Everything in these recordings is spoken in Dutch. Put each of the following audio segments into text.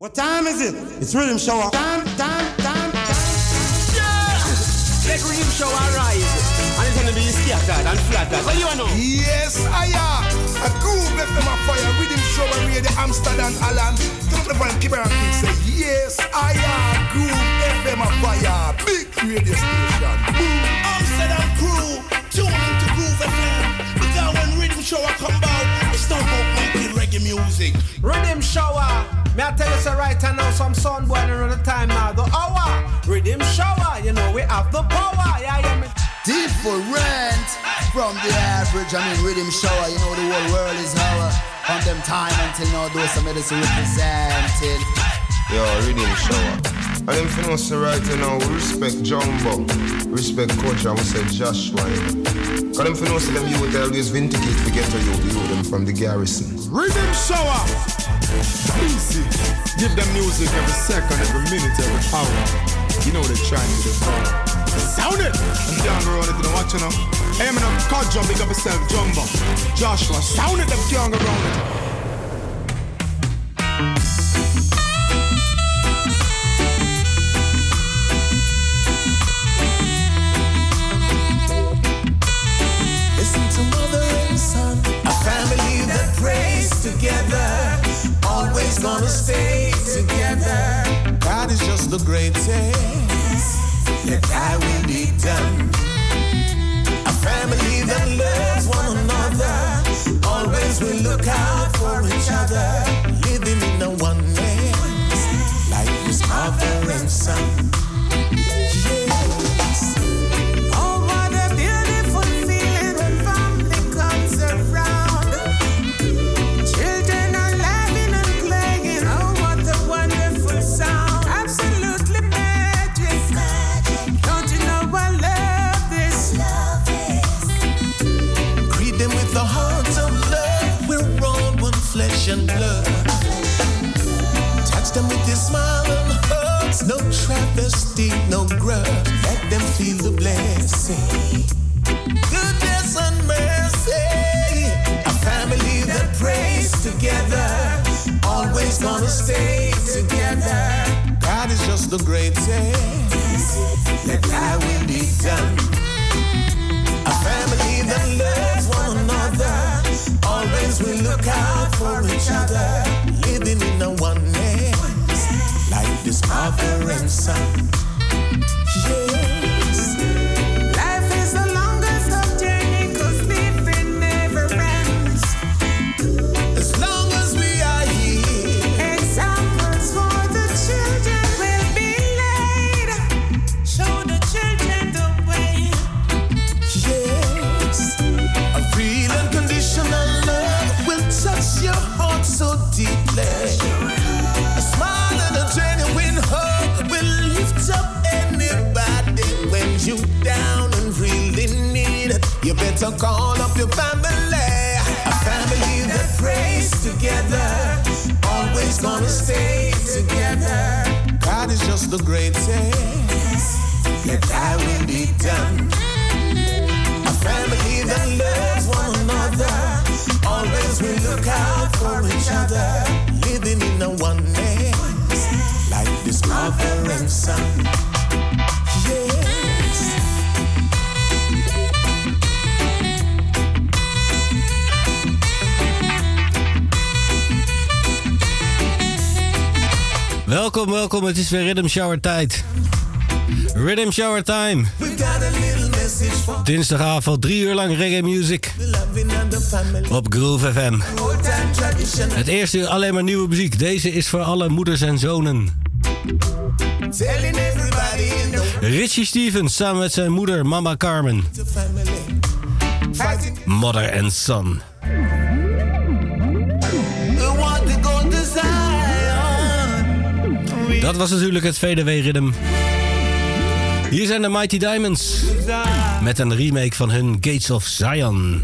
What time is it? It's rhythm show. Time, time, time, time. Yeah! Let rhythm show arise. And it's gonna be scattered and flattered. What do you know? Yes, I am. A groove left them a fire. Rhythm show and radio Amsterdam, Alan. Turn up the volume, keep it on say, yes, I am. Groove FM a fire. Big radio station. Boom. Amsterdam crew, tune into Groove FM. Because when rhythm show come making reggae music. Rhythm shower. May I tell you so right now, some sun boy around the time now. The hour. Rhythm shower. You know we have the power. Yeah, yeah. Me. Different from the average. I mean, rhythm shower. You know the whole world is our. From them time until now, those some medicine represented. Yo, rhythm shower. And them for us right now, we respect Jumbo, respect Coach, and we say Joshua. Cause them for us them youth always vindicate to get to you, you them from the garrison. Rhythm shower. Easy. Give them music every second, every minute, every hour. You know they're trying to devour. Sound it! I'm down the road, don't watch you know. Hey, man, I'm caught jump, big up yourself, Jumbo. Joshua, sound it, them young around it. Always gonna stay together. God is just the greatest. Let thy will be done. A family that loves one another, always will look out for each other, living in a oneness, like his mother and son. No grudge. Let them feel the blessing. Goodness and mercy. A family that prays together. Always gonna stay together. God is just the greatest. Let done. A family that loves one another. Always will look out for each other. of the ransom. Your family. A family that prays together, always gonna stay together. God is just the greatest. Let thy will be done. A family that loves one another, always will look out for each other, living in a oneness, like this mother and son. Welkom, welkom. Het is weer Rhythm Shower tijd. Rhythm Shower time. Dinsdagavond, drie uur lang reggae music op Groove FM. Het eerste uur alleen maar nieuwe muziek. Deze is voor alle moeders en zonen. Richie Stevens samen met zijn moeder Mama Carmen. Mother and son. Dat was natuurlijk het VDW-riddim. Hier zijn de Mighty Diamonds. Met een remake van hun Gates of Zion.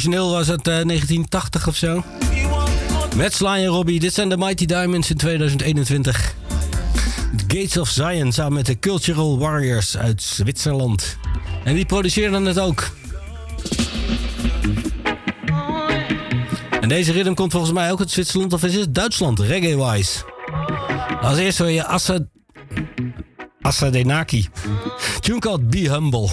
Origineel was het 1980 eh, of zo. Met en Robbie. Dit zijn de Mighty Diamonds in 2021. The Gates of Zion samen met de Cultural Warriors uit Zwitserland. En die produceerden het ook. En deze ritme komt volgens mij ook uit Zwitserland of is het Duitsland, reggae-wise. Als eerste hoor je Assa... Assa Denaki. Tune called Be Humble.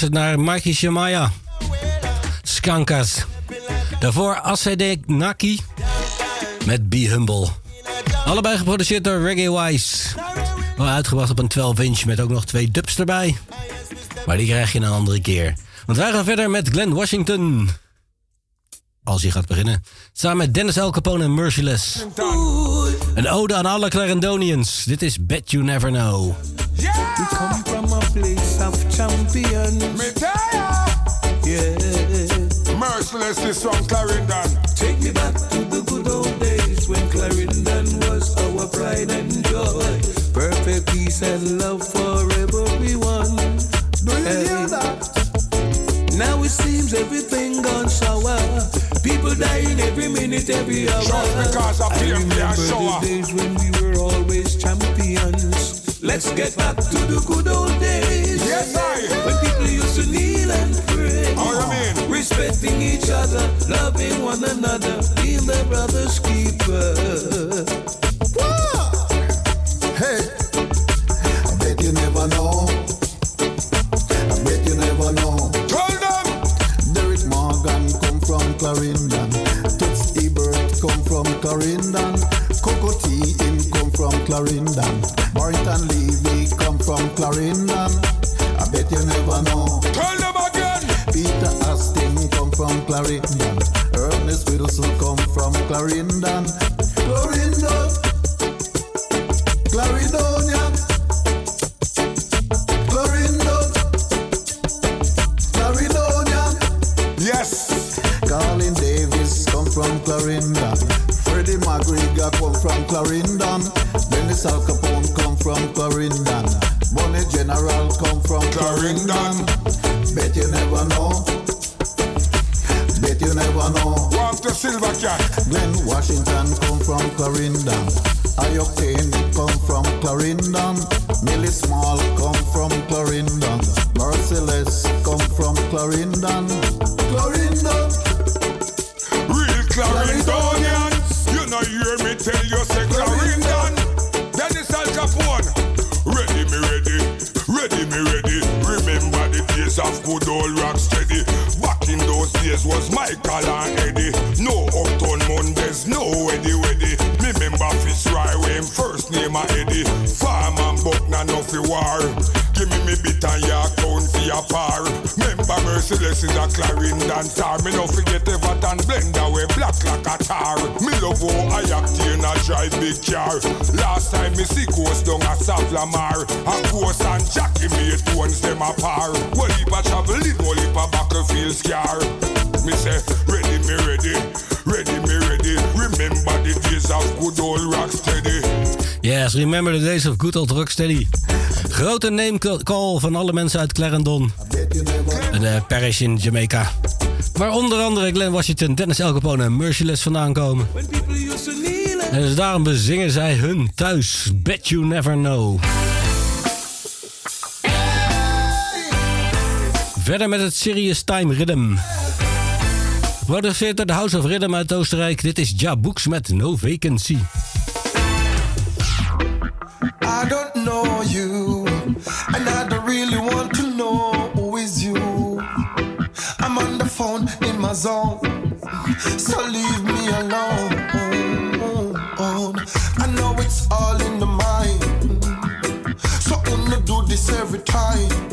Luistert naar Mikey Shamaya. Skankas. Daarvoor ACD Naki met Be Humble. Allebei geproduceerd door Reggae Wise. Wel uitgebracht op een 12 inch met ook nog twee dubs erbij. Maar die krijg je een andere keer. Want wij gaan verder met Glenn Washington. Als hij gaat beginnen. Samen met Dennis El Capone en Merciless. Een ode aan alle Clarendonians. Dit is Bet You Never Know. Place of champions. Yeah. Merciless this song, Clarendon. Take me back to the good old days when Clarendon was our pride and joy. Perfect peace and love for everyone. Do you hear that? Now it seems everything gone sour. People dying every minute, every hour. Just because of I remember the days when we were always champions. Let's get back to the good old days. Yes, I. When people used to kneel and pray. You mean? Respecting each other, loving one another, being their brother's keeper. Hey, I bet you never know. I bet you never know. Tell them. Derek Morgan come from Clarendon. Toots Ebert come from Clarendon. Clarendon. Barrington Levy come from Clarendon. I bet you never know. Tell them again. Peter Astin come from Clarendon. Ernest Wilson come from Clarendon. Clarendon. From Clarendon. Bet you never know. Bet you never know. Walk the silver cat. Glenn Washington come from Clarendon. Ayok Kane come Clarendon star. Me no forget Everton blender we black like a tar. Me love I act in a drive big car. Last time me see ghost down a Savlamar. A ghost and Jackie made tones them a par. Well heap a travel in, well heap a battlefield scar. Me say ready me ready, ready me ready. Remember the days of good old rock steady. Yes, remember the days of good old Rocksteady. Grote name call van alle mensen uit Clarendon. En parish in Jamaica. Waar onder andere Glenn Washington, Dennis El Capone en Merciless vandaan komen. En dus daarom bezingen zij hun thuis. Bet you never know. Verder met het Serious Time Rhythm. Geproduceerd door de House of Rhythm uit Oostenrijk. Dit is Ja Books met No Vacancy. I don't know you, and I don't really want zone, so leave me alone. I know it's all in the mind, so I'm gonna do this every time.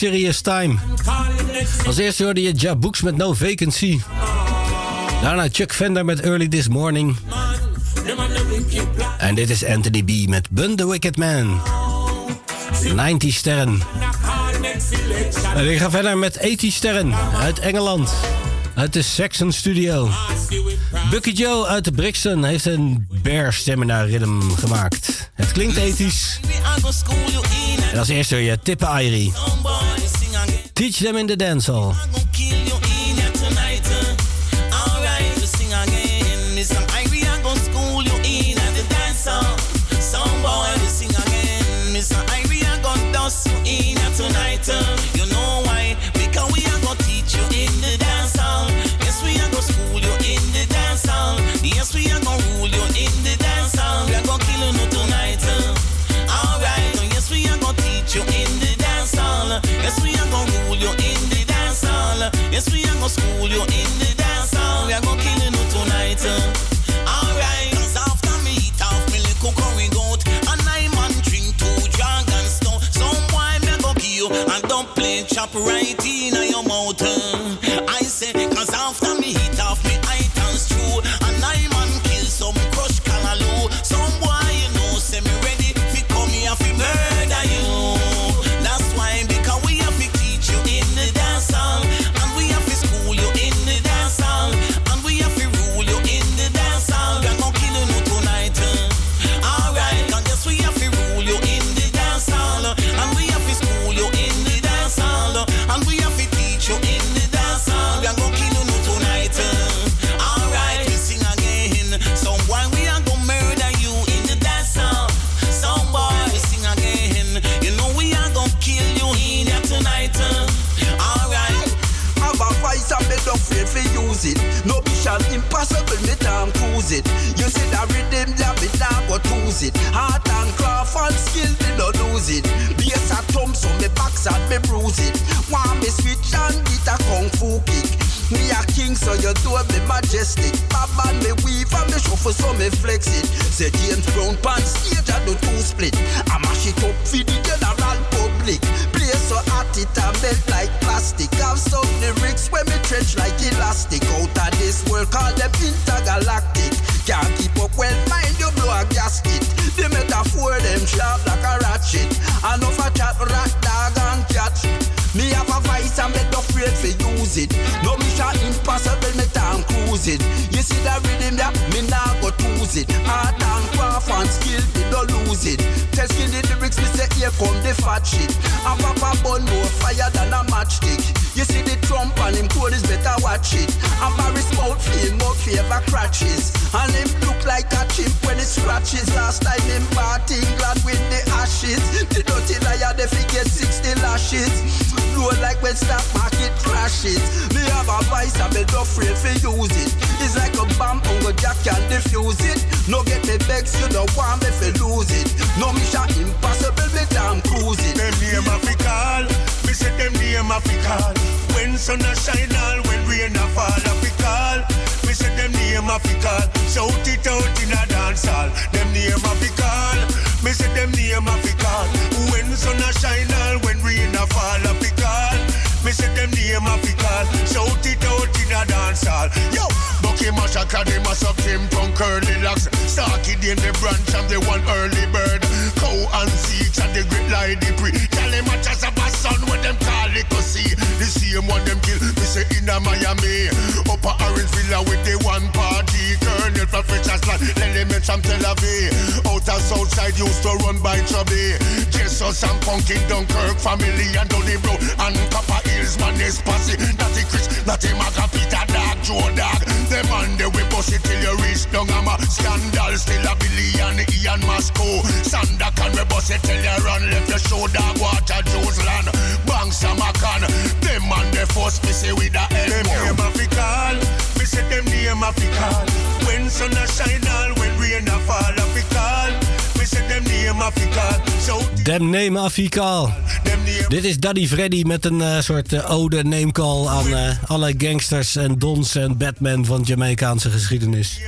Serious Time. Als eerste hoorde je jabooks met No Vacancy. Daarna Chuck Vender met Early This Morning. En dit is Anthony B. met Bun the Wicked Man. 90 sterren. En ik ga verder met 80 sterren uit Engeland. Uit de Saxon Studio. Bucky Joe uit Brixton heeft een bear seminar ritm gemaakt. Het klinkt ethisch. En als eerste je tippen Irie. Teach them in the dancehall. When stock market crashes. Me have a vice and me not afraid to use it. It's like a bomb, Uncle Jack can defuse it. No get me vex, you don't want me to lose it. No mission impossible, me damn cruise it. Them name a fi call, me say them name a fi call. When sun a shine all, when rain a fall a fi call. Me say them name a fi call. Shout it out in a dance hall. Them name a fi call. Me say them name a fi call. When sun a shine all, when rain a fall a fi call. Me say them name a fi call. Shout it out in a dance hall. Yo, Bucky Massacre, they must have Kim from Curly Locks. Starkey in the branch of the one early bird. Cow and Zeeks and the great lady pre. Tell them much as a son when them call it see. The same one them kill. Me say in a Miami. Upper Orange Villa with the one party. Colonel from French's land. Elements from Tel Aviv. Outer Southside used to run by Chubby. Jesus and Punkin Dunkirk family and Donny Bro. And Copper Hills man is posse. Natty Chris, not Natty Maga, Peter Dog, Joe Dog. Them man they we bust it till you reach down. I'm a scandal still a billion. Ian Masco. Sanda can we bust it till you run. Left your dog water Joe's land. Bang Samakan. Them man they force me say with the elbow. Them name a fi call. Me say them name a fi call. When sun a shine all, when rain a fall a fi call. Name call. Dem Name Afikaal. Dit is Daddy Freddy met een eh, soort eh, ode name-call aan eh, alle gangsters en dons en Batman van Jamaicaanse geschiedenis.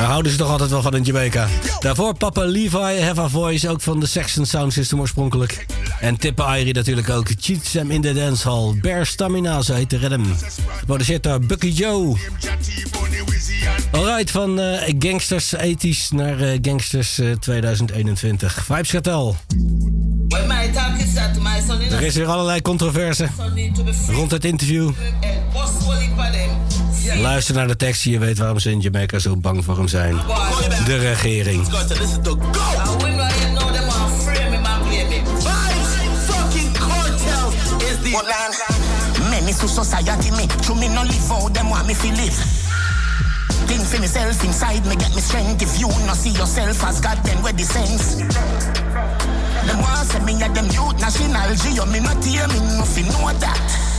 Daar houden ze toch altijd wel van in Jamaica. Daarvoor Papa Levi, Have a Voice, ook van de Saxon Sound System oorspronkelijk. En Tippa Irie natuurlijk ook. Cheat Sam in the Dance Hall. Bear Stamina, zo heet de rhythm. Geproduceerd door Bucky Joe. Alright, van eh, gangsters ethisch naar eh, gangsters eh, 2021. Vibes Cartel. Er is weer allerlei controverse rond het interview. Luister naar de tekst je weet waarom ze in Jamaica zo bang voor hem zijn. De regering. Many to society me, to me no live out, them want me feel live. Think for myself inside me, get me strength. If you not see yourself as God, then where the sense? Them want say me at them youth national Geo, me not hear me nothing know that.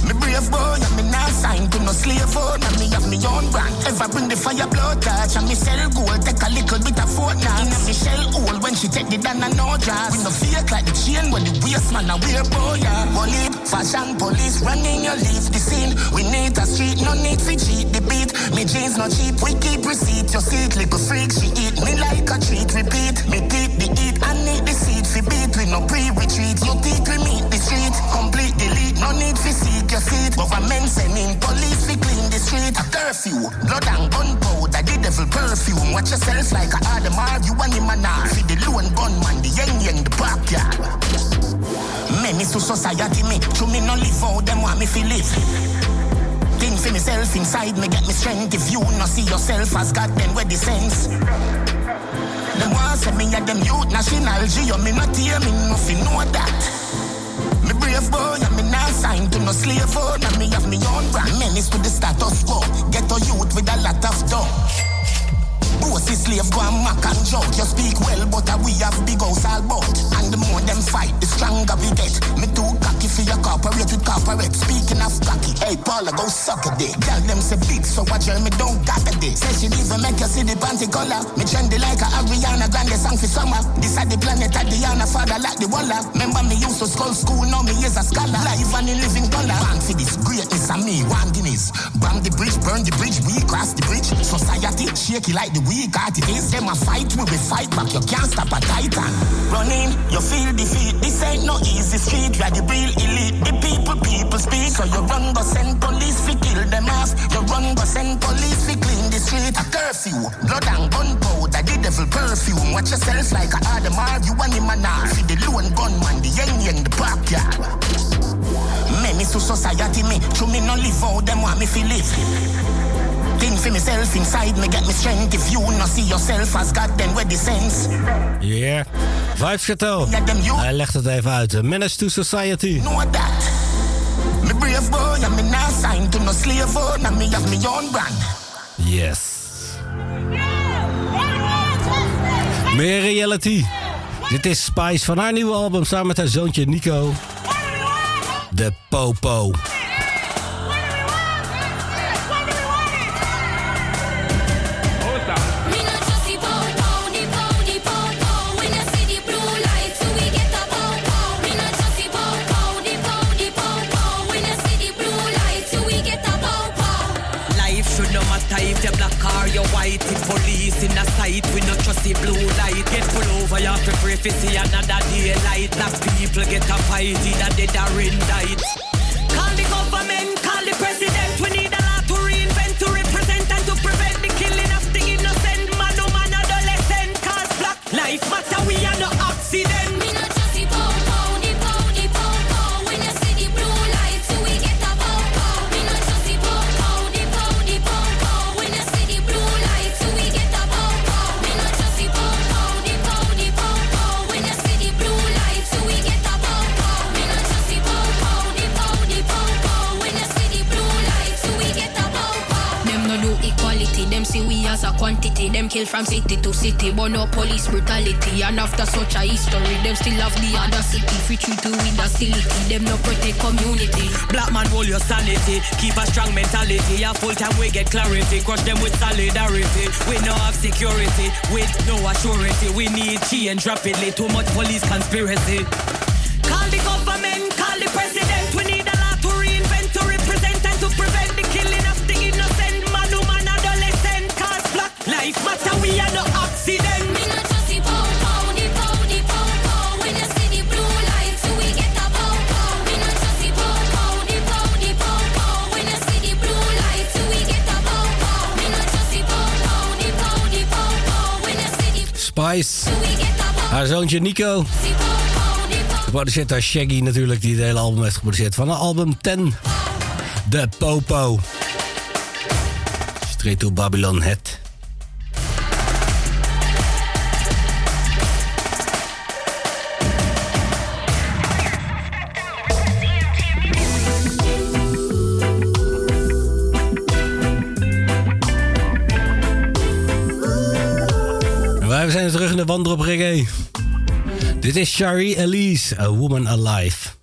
Me brave boy, and me not signed to no slave phone, and me have me own brand. Ever bring the fire blood touch, and me sell gold, take a little bit of fortnight. In a me shell hole when she take the down and no dress. We no fake like the chain when the waist man a wear boy. Bully, fashion police, running your leave the scene. We need a street, no need to cheat the beat. Me jeans no cheap, we keep receipt. Your seat, little freak, she eat me like a treat. Repeat, me keep the eat, I need the seed for beat. We no pre-retreat, you think we meet the street. Complete delete, no need to your seat. Government sending police to clean the street. A curfew, blood and gunpowder, the devil perfume. Watch yourself like a Adamar, you and him and I. For the lone gunman, the young young, the backyard. Many to society me, to me no live out, them want me feel live. Think for myself inside me, get me strength. If you not see yourself as God, then where the sense? Them want say me at them youth national Geo, me not hear me nothing know that. Me brave boy, and me not signed to no slave phone, and me have me own brand. Menace to the status quo, get a youth with a lot of dough. Bossy slave go and mock and joke. You speak well, but we have big house all bout. And the more them fight, the stronger we get. Me too for your corporate with corporate. Speaking of cocky, hey Paula, go suck a dick. Girl, them say big, so watch her, me don't got a dick. Say she even make you see the panty color. Me trendy like a Ariana Grande song for summer. This are the planet of Diana, father like the Walla. Remember me used to school school, now me is a scholar. Life and in living color. Born for this greatness and me, one Guinness. Bomb the bridge, burn the bridge, we cross the bridge. Society shaky like the weak art it is. Them a fight, we will fight back. You can't stop a titan. Running, you feel defeat. This ain't no easy street. You are the real elite. The people, people speak. So you run, go send police fi kill them off. You run, go send police fi clean the street. A curfew, blood and gunpowder, the devil perfume. Watch yourself like a Adamar. You want him an See the lone gunman, the young young, the backyard. Many to society me, to me no live out, them want me fi live. Think for myself inside me, get me strength. If you not see yourself as God, then where the sense? Yeah. Vibes Cartel. Hij legt het even uit. Menace to Society. Know that. Me brave boy, me not signed to no slave and me have me own brand. Yes. Meer reality. Dit is Spice van haar nieuwe album samen met haar zoontje Nico. De Popo. Blue light. Get pulled over, you have to pray for see another daylight. Black people get a fight, either dead or in died. From city to city, but no police brutality. And after such a history, them still have the other city. Free treat to with docility, them no protect community. Black man, hold your sanity. Keep a strong mentality. A full time we get clarity. Crush them with solidarity. We no have security. With no assurance. We need change rapidly. Too much police conspiracy. Haar zoontje Nico. Geproduceerd door Shaggy natuurlijk, die het hele album heeft geproduceerd. Van een album 10. De Popo. Straight to Babylon Head. Dit is Shari Elise, A Woman Alive.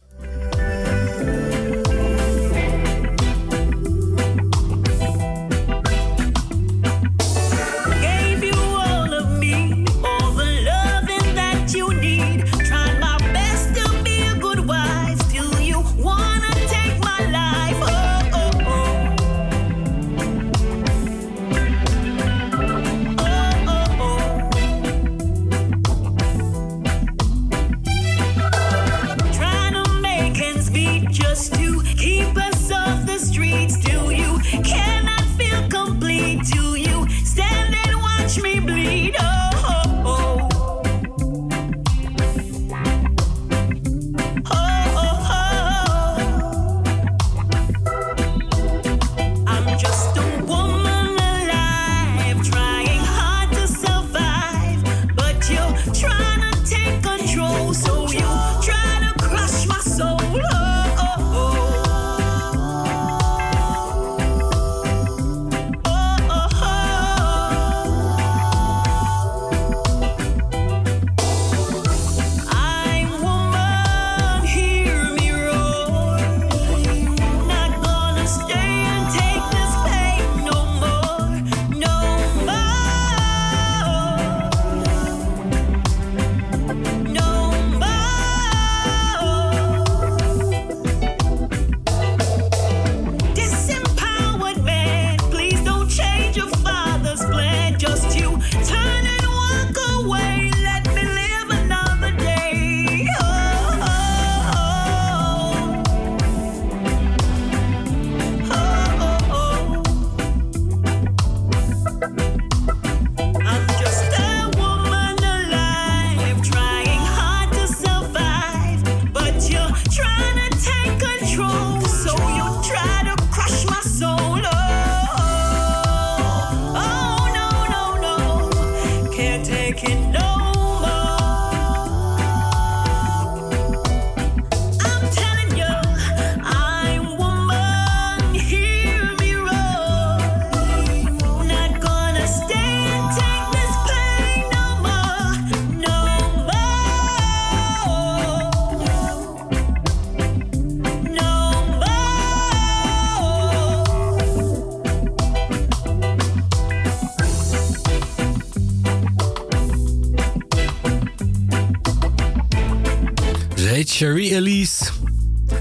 Elise.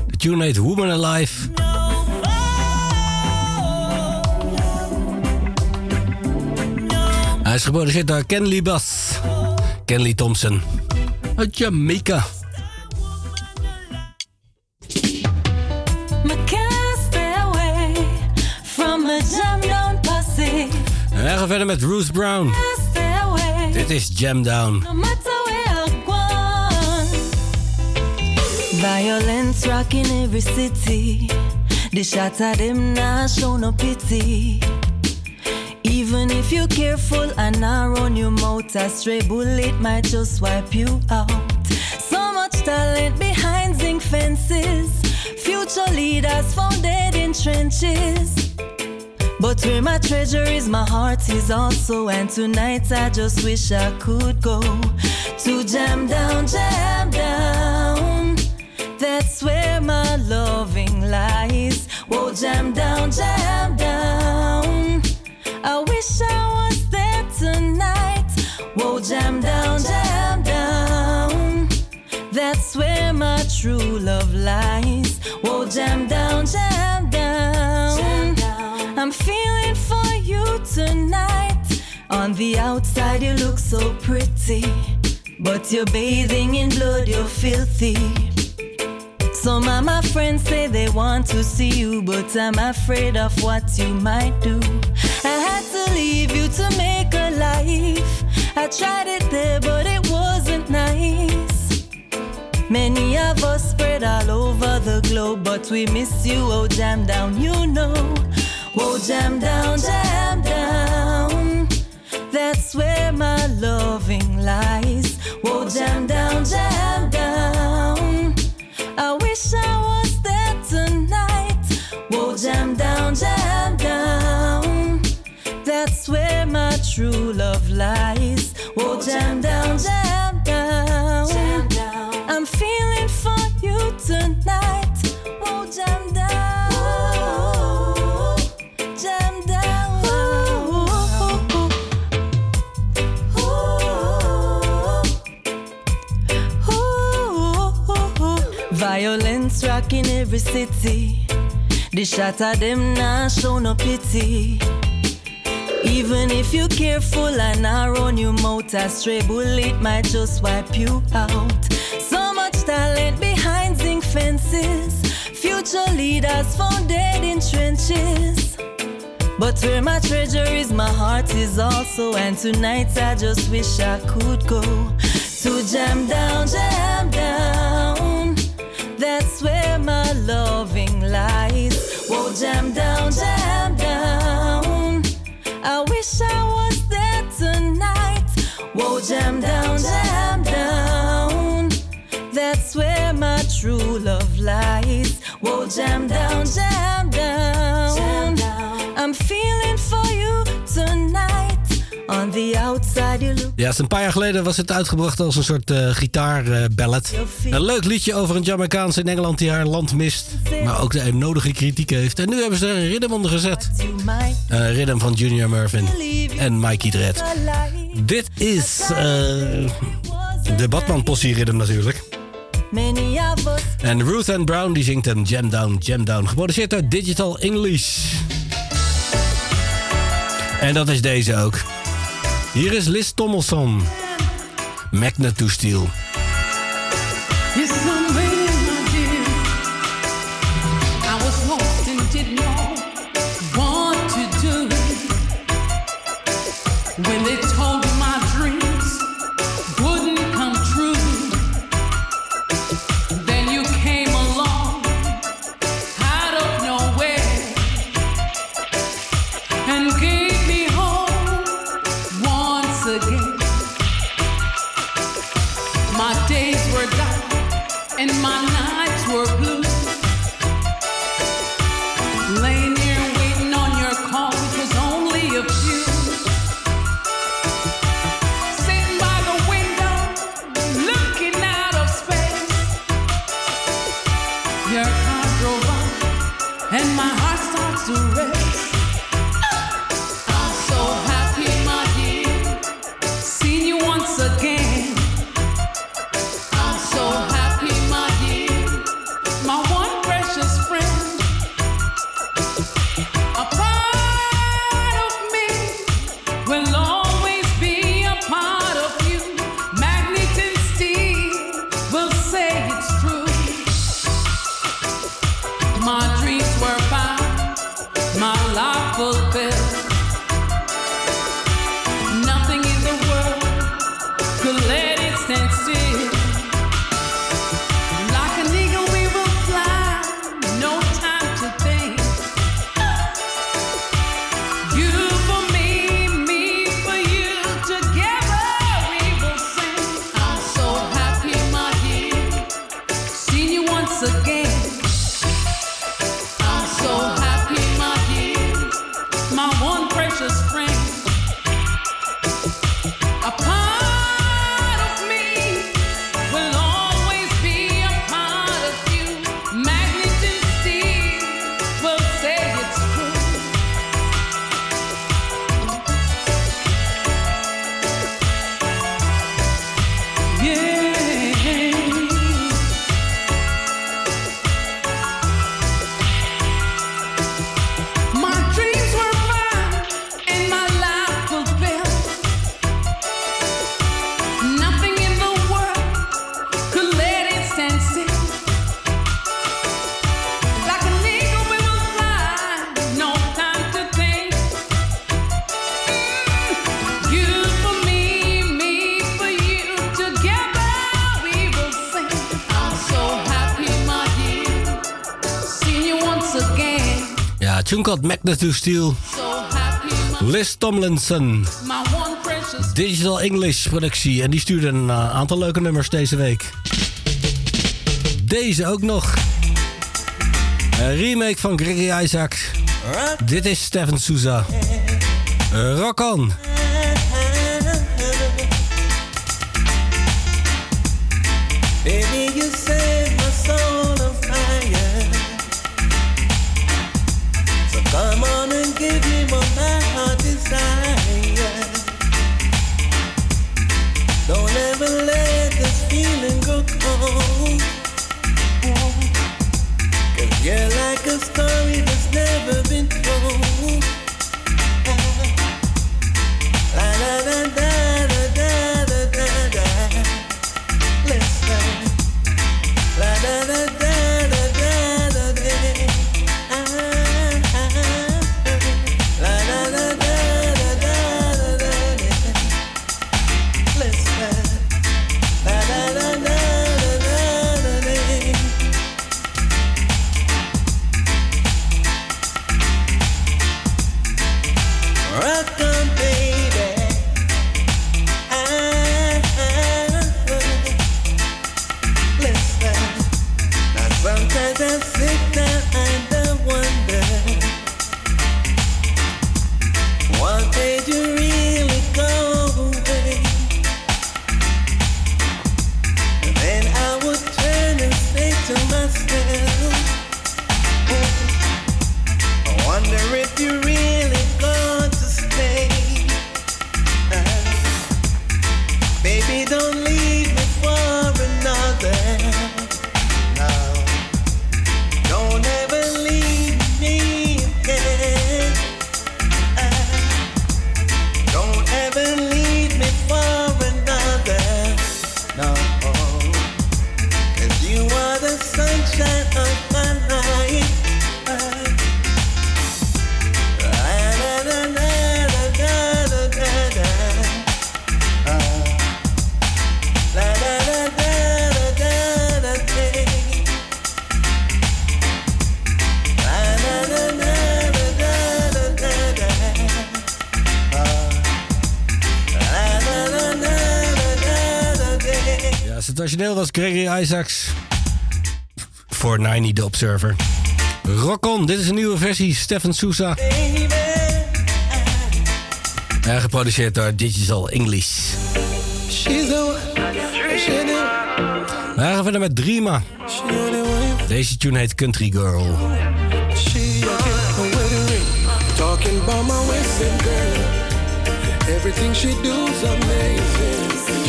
De tune heet Woman Alive. Hij is geproduceerd door Kenley Bass. Kenley Thompson. Uit Jamaica. Wij gaan verder met Bruce Brown. Dit is Jam Down. Violence rocking every city. The shots at them now show no pity. Even if you're careful and not run your mouth, a stray bullet might just wipe you out. So much talent behind zinc fences. Future leaders found dead in trenches. But where my treasure is, my heart is also. And tonight I just wish I could go to jam down, jam down. That's where my loving lies. Whoa, jam down, jam down. I wish I was there tonight. Whoa, jam down, jam down. That's where my true love lies. Whoa, jam down, jam down. I'm feeling for you tonight. On the outside, you look so pretty. But you're bathing in blood, you're filthy. Some of my friends say they want to see you, but I'm afraid of what you might do. I had to leave you to make a life. I tried it there, but it wasn't nice. Many of us spread all over the globe, but we miss you. Oh, jam down, you know. Oh, jam down, jam down. That's where my loving lies. Oh, jam down, jam down. True love lies. Whoa, jam down, jam down. I'm feeling for you tonight. Jam down. Jam down. Violence rocking every city. The at them now show no pity. Even if you're careful and not run mouth, a stray bullet might just wipe you out. So much talent behind zinc fences. Future leaders found dead in trenches. But where my treasure is, my heart is also. And tonight I just wish I could go to jam down, jam down. That's where my loving lies. Whoa, jam down, true love lies. Whoa, jam down, jam down. I'm feeling for you tonight. On the outside you look. Ja, een paar jaar geleden was het uitgebracht als een soort eh gitaarballad. een leuk liedje over een Jamaicaanse in Engeland die haar land mist. Maar ook de nodige kritiek heeft. En nu hebben ze er een rhythm onder gezet. Een rhythm van Junior Murpin en Mikey Dredd. Dit is eh, de Batman Possie rhythm natuurlijk. En Ruth Ann Brown die zingt een Jam Down, Jam Down. Geproduceerd door Digital English. En dat is deze ook. Hier is Liz Tommelson. Magnet to Steel. Tune called Magnet to Steel. Liz Tomlinson. Digital English productie. En die stuurde een eh, aantal leuke nummers deze week. Deze ook nog. Een remake van Gregory Isaac. Dit is Stefan Souza. Rock on. Isaacs. Voor 90 The Observer. Rock on, dit is een nieuwe versie. Stefan Sousa. En geproduceerd door Digital English. We gaan verder met Dreama. Deze tune heet Country Girl. Ring, talking about my Western girl. Everything she do's amazing.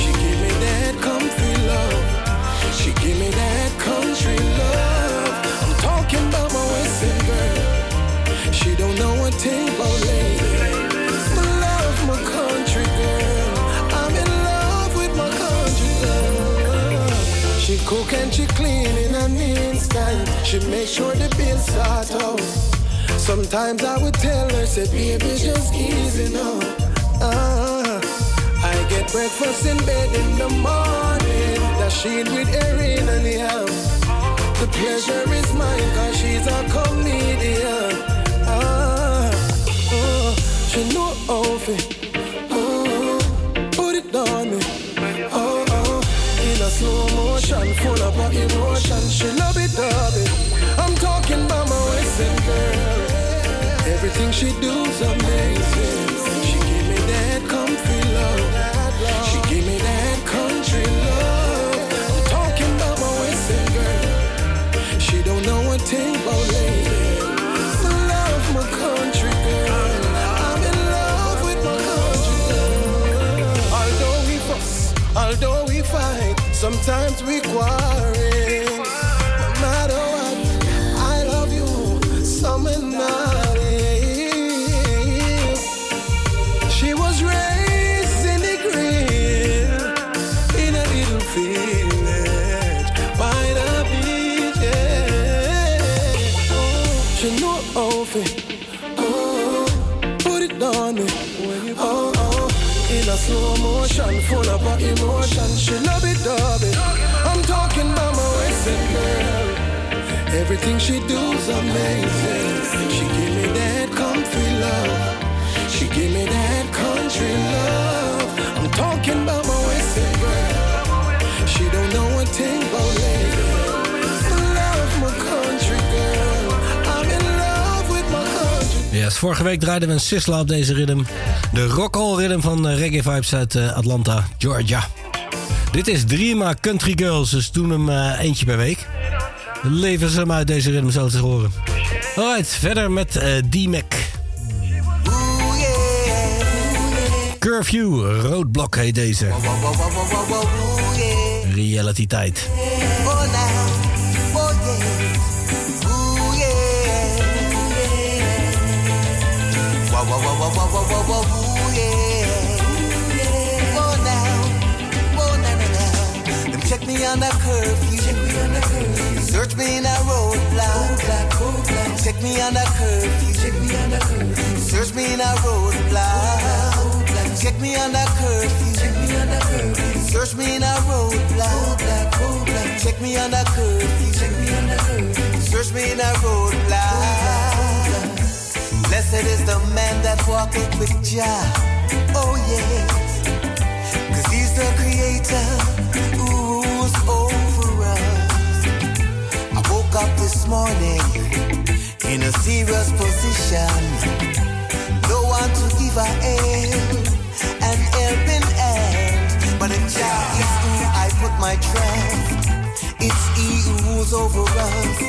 Cook and she clean in an instant. She make sure the bills start out. Sometimes I would tell her, say, baby, just easy now. Ah, I get breakfast in bed in the morning. That she with Erin and the house. The pleasure is mine, cause she's a comedian. Ah, oh, she know how motion, full of her emotion. She love it, love it. I'm talking about my Western girl. Everything she do's amazing. Sometimes we quarrel. No matter what, I love you, summer night. She was raised in the grill in a little village by the beach. Yeah. Oh, she know how to oh, put it on me. Oh, oh, in a slow motion, full of emotion. She love it, love it. I'm talking about my Western girl. Everything she do's amazing. She give me that comfy love. She give me that country love. I'm talking Vorige week draaiden we een Sisla op deze rhythm. De rock'n'roll rhythm van eh, Reggae Vibes uit eh, Atlanta, Georgia. Dit is Dreama Country Girls, dus doen hem eh, eentje per week. Leven ze hem uit deze rhythm zo te horen. Alright, verder met D-Mac. Curfew, Roadblock heet deze. Reality tijd. Whoa, whoa, whoa, whoa, whoa, whoa, whoa, whoa, yeah. Whoa now, whoa na na. Them check me on that curfew. Check me on that curfew. Search me in that roadblock. Roadblock, roadblock. Check me on that curfew. Check me on that curfew. Search me in that roadblock. Roadblock, Check me on a curfew. Check me on a curfew. Search me in a roadblock. Roadblock, roadblock. Check me on that curfew. Check me on that curfew. Search me in that roadblock. roadblock. Blessed is the man that walketh with Jah. Oh yes, cause he's the creator who rules over us. I woke up this morning in a serious position. No one to give a hand, an helping hand. But in Jah is who I put my trust. It's He who rules over us.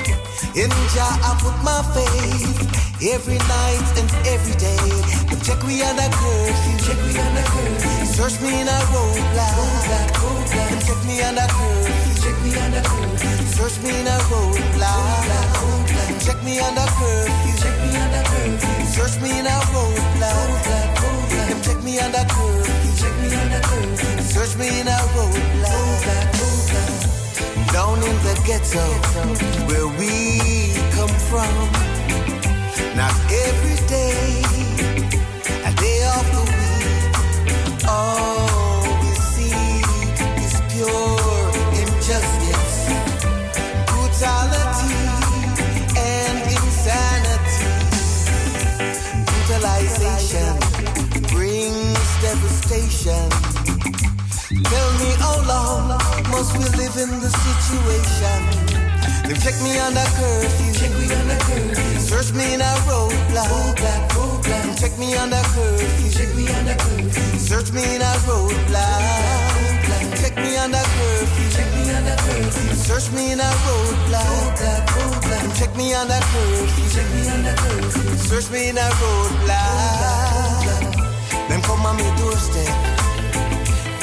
In Jah I put my faith every night and every day. But check me on a curfew, check me on a curfew. Search me in a roadblock, roadblock, roadblock. Check me on a curfew, check me on a curfew. Search me in a roadblock, roadblock. Check me on a curfew, check me on a curfew. Search me in a roadblock, roadblock, roadblock. Them check me on a curfew, check me on a curfew. Search me in a roadblock, roadblock, roadblock. Down in the ghetto, where we come from. Not every day, must we live in the situation? They check me on the curfew. Check me the curfew. Search me in a roadblock. Roadblock, roadblock. Check me the curfew. Check me on the curfew. Search me in a roadblock. Check me the curfew. Check me on the curfew. Search me in a roadblock. Roadblock, roadblock. Check me on the curfew. Check me the curfew. Search me in a roadblock. Them come on me doorstep.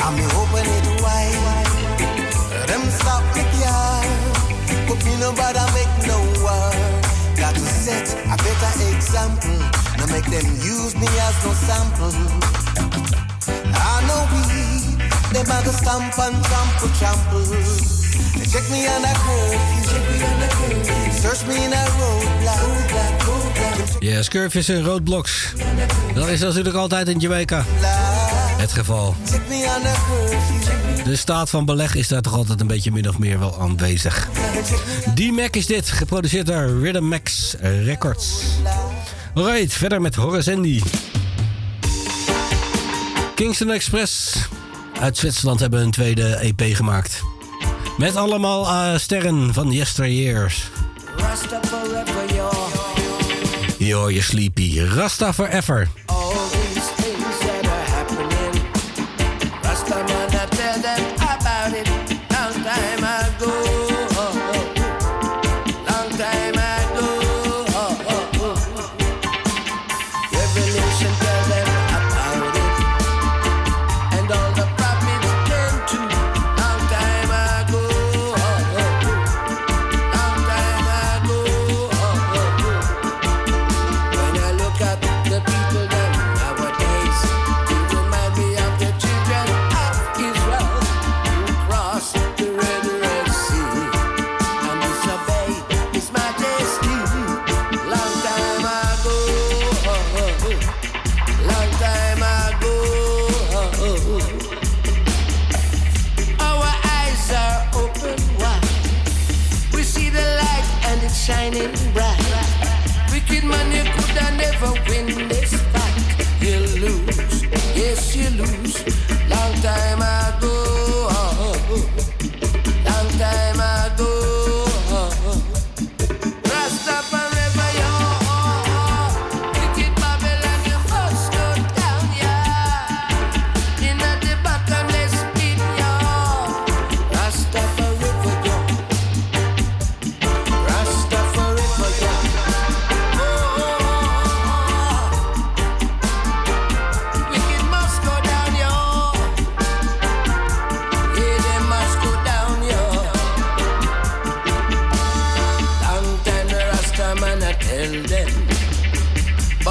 I'm me open it wide. Them stop me car. But me no bother make no war. Got to set a better example. No make them use me as no sample. I know we, them a go stamp and trample, trample. They check me on a curfew. Search me in a roadblock, roadblock, roadblock. Yes, curfews en roadblocks. Dat is natuurlijk altijd in Jamaica het geval. De staat van beleg is daar toch altijd een beetje min of meer wel aanwezig. D-Mac is dit, geproduceerd door Rhythm Max Records. Alright, verder met Horace. Kingston Express uit Zwitserland hebben een tweede EP gemaakt. Met allemaal eh, sterren van yesteryears. Yo. Yo, je sleepy. Rasta forever.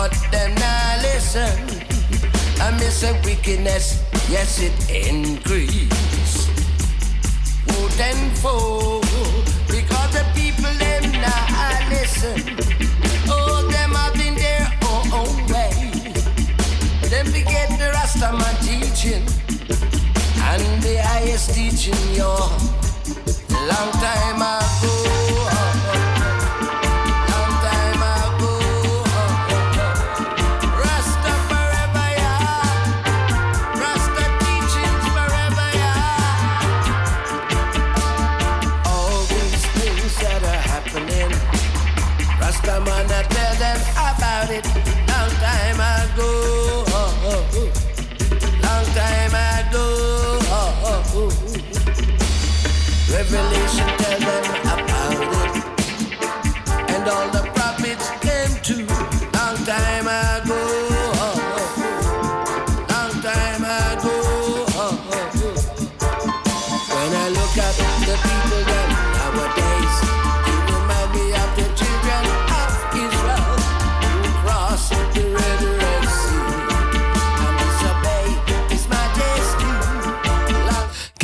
but them not listen. I miss a wickedness, yes it increase. Would and foe, because the people them not listen. Oh, them have been their own, way. Them forget the Rastaman teaching, and the highest teaching, Your Long time ago.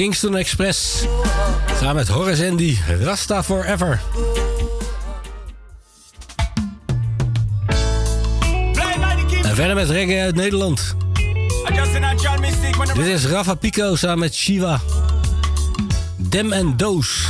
Kingston Express. Samen met Horace Andy, Rasta Forever. En verder met reggae uit Nederland. Dit is Rafa Pico samen met Shiva. Dem en Doos.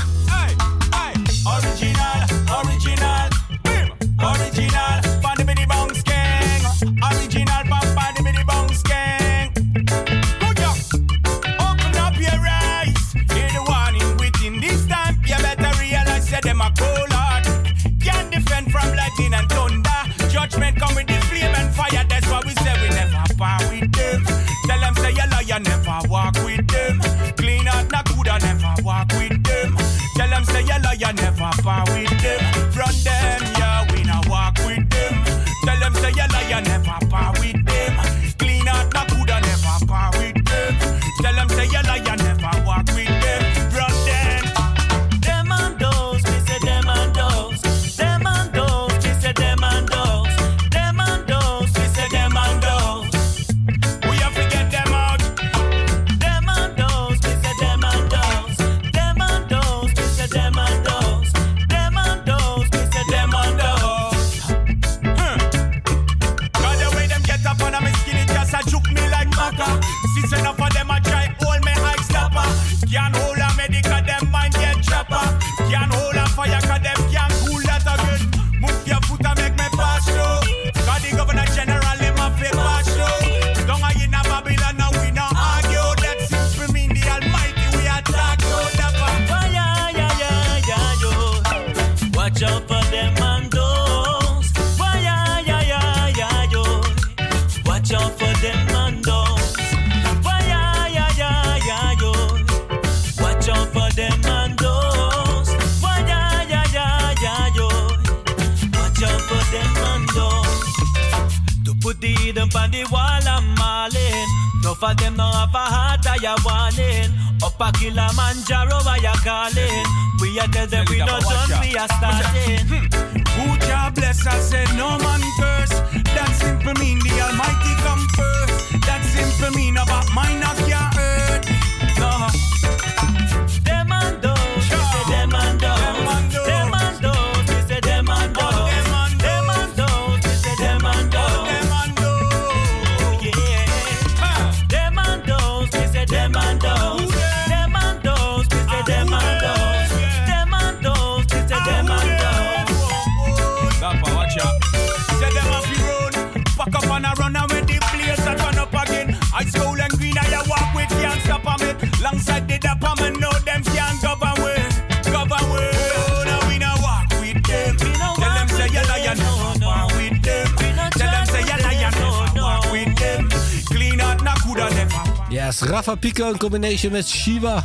In combination met Shiva.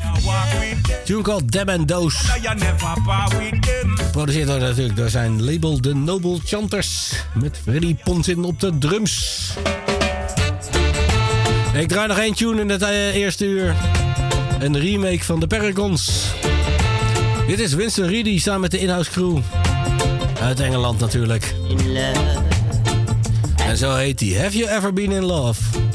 Tune called Dem and Doos. Geproduceerd door natuurlijk door zijn label The Noble Chanters. Met Freddy Ponsin op de drums. Ik draai nog één tune in het eh, eerste uur. Een remake van de Paragons. Dit is Winston Reedy samen met de inhouse crew. Uit Engeland natuurlijk. En zo heet hij. Have you ever been in love?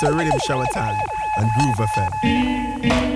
to Rhythm Shower Time and Groove FM.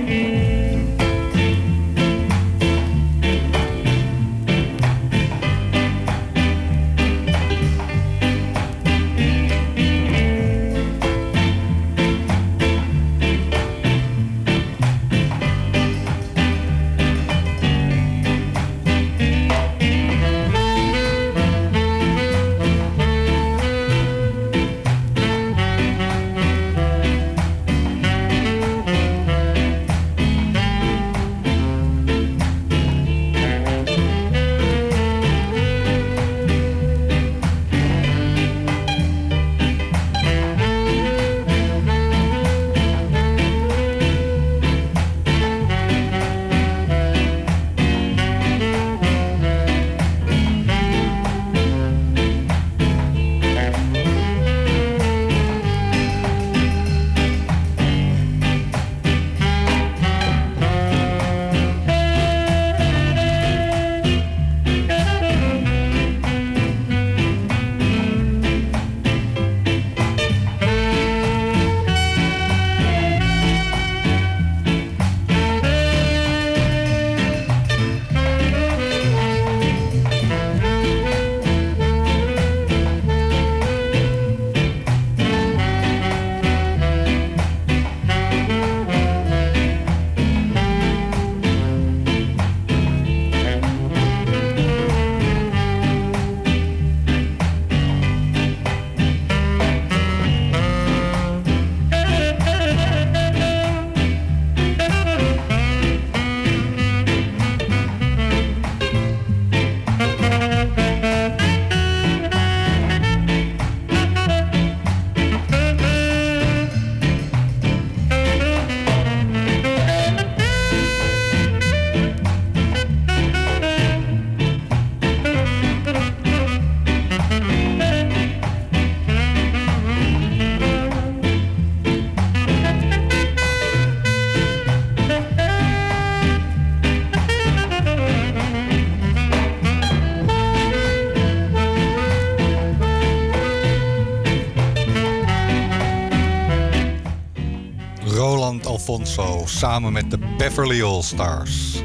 Alfonso samen met de Beverly All Stars.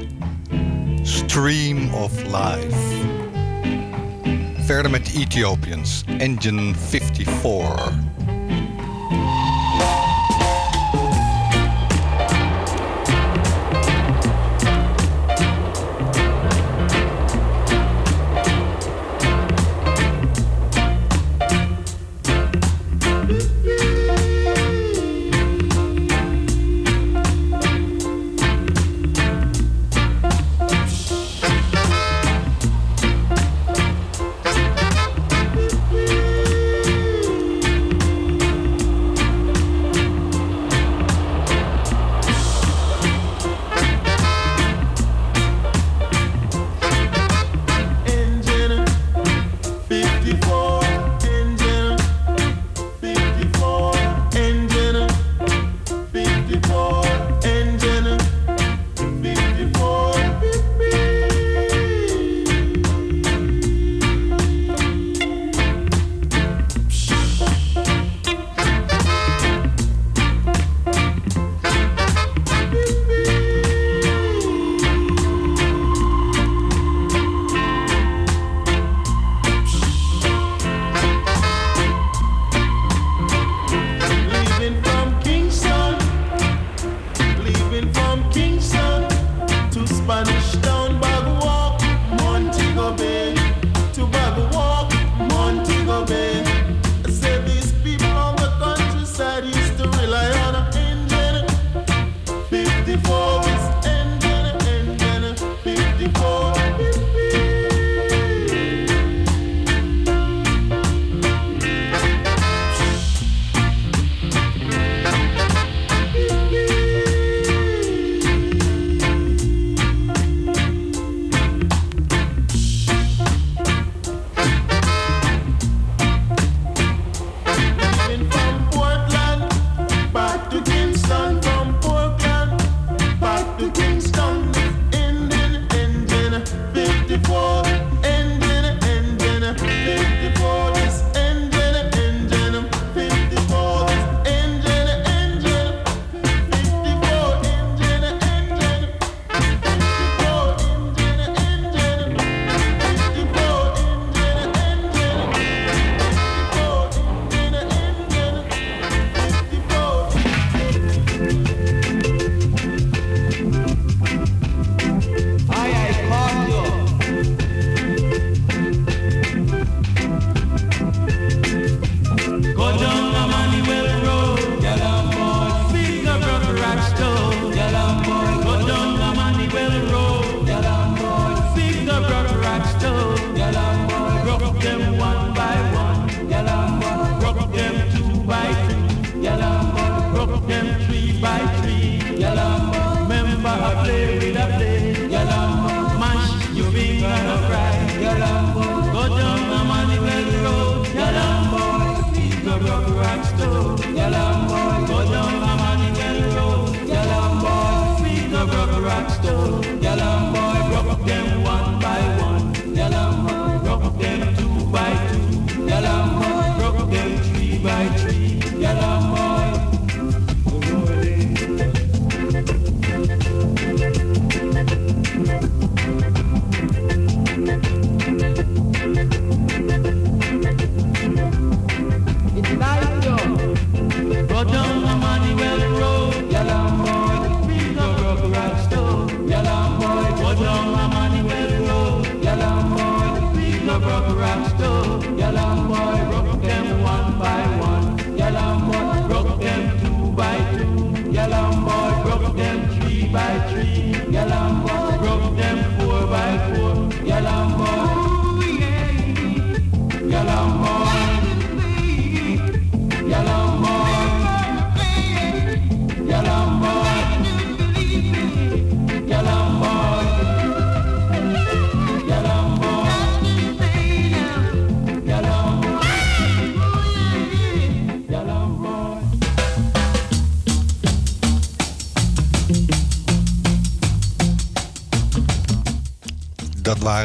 Stream of Life. Verder met de Ethiopians, Engine 54.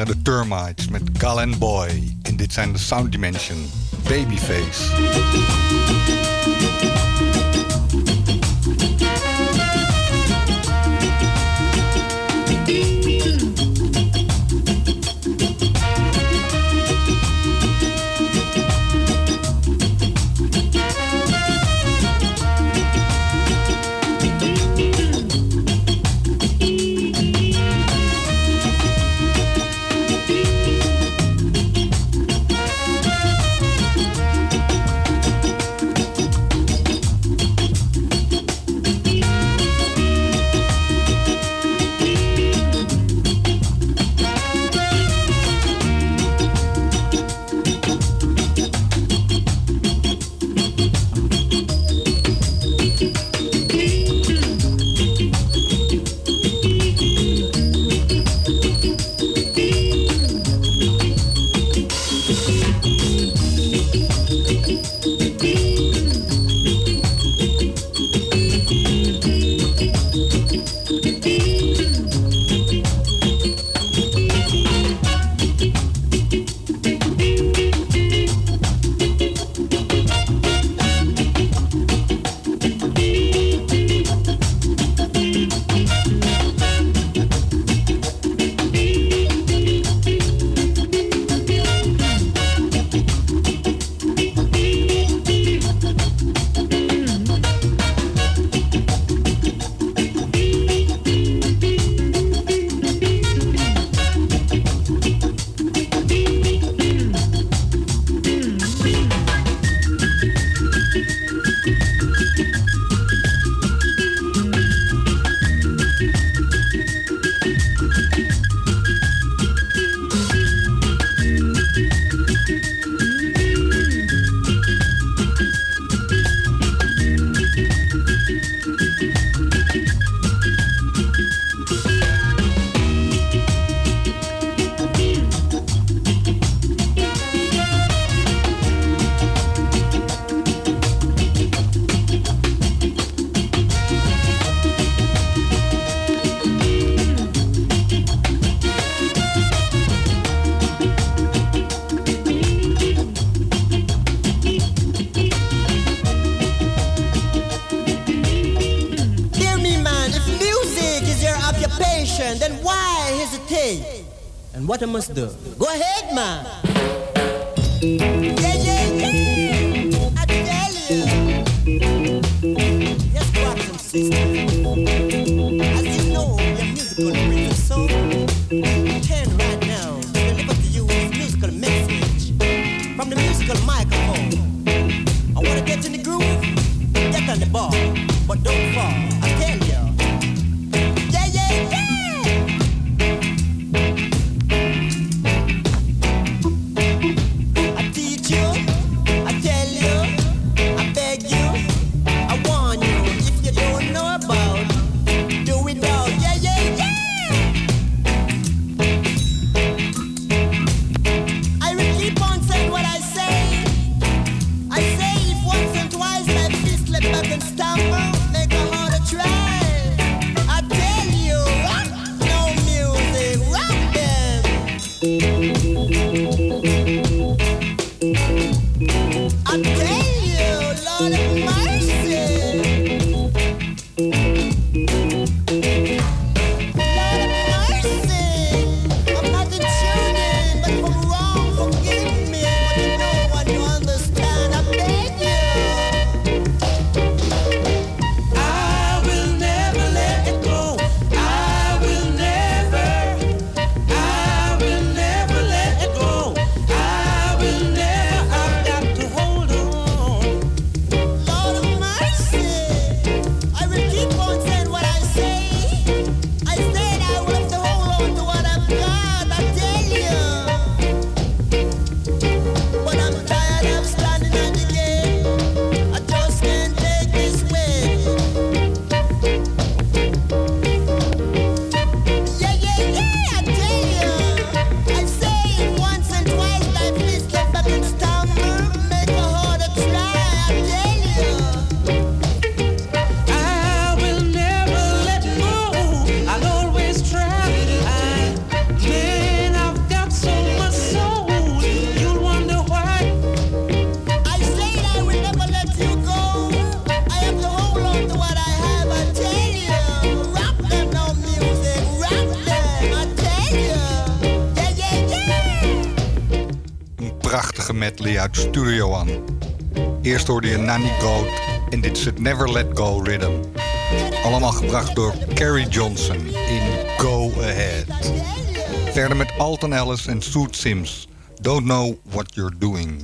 de Termites met Galen Boy. En dit zijn de Sound Dimension, Babyface. Studio One. Eerst hoorde je Nanny Goat en dit is het Never Let Go Rhythm. Allemaal gebracht door Carrie Johnson in Go Ahead. Verder met Alton Ellis en Soot Sims. Don't know what you're doing.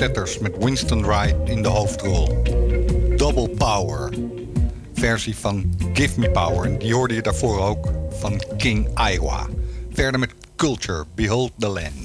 Setters met Winston Wright in de hoofdrol. Double Power, versie van Give Me Power. En die hoorde je daarvoor ook van King Iowa. Verder met Culture, Behold the Land.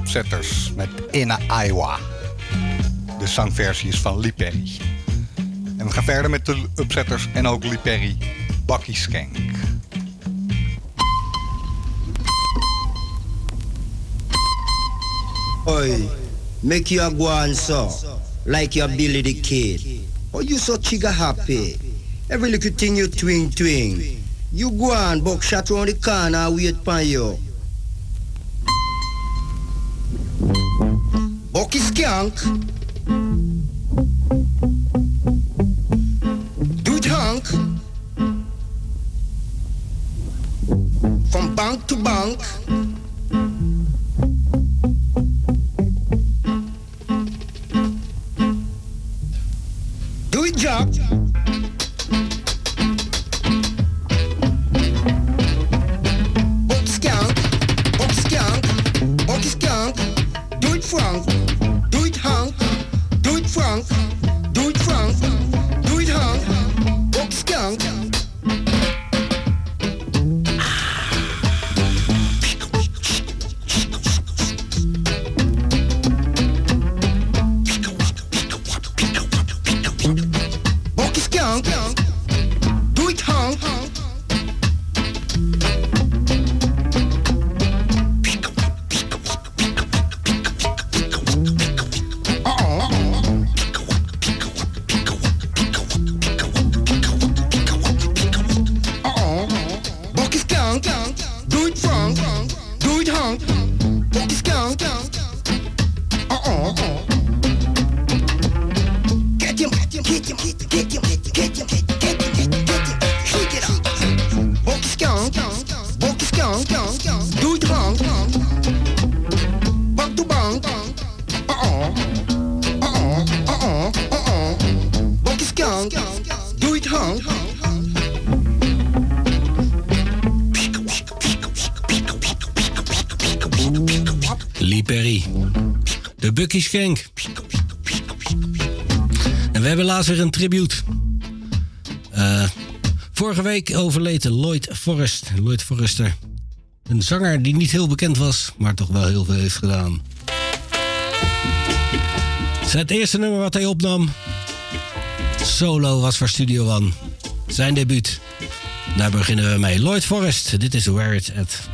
De Upsetters met Inna Iowa. De zangversie is van Lee Perry. En we gaan verder met de Upsetters en ook Lee Perry, Bucky Skank. Oi, make you a go on so, like your Billy the Kid. Oh, you so trigger happy. Every little thing you twing twing. You go on, buckshot round the corner, wait for you. funk. En we hebben laatst weer een tribute. Eh, vorige week overleed Lloyd Forrest. Lloyd Forrester. Een zanger die niet heel bekend was, maar toch wel heel veel heeft gedaan. Zijn het eerste nummer wat hij opnam. Solo was voor Studio One. Zijn debuut. Daar beginnen we mee. Lloyd Forrest, dit is Where It's At.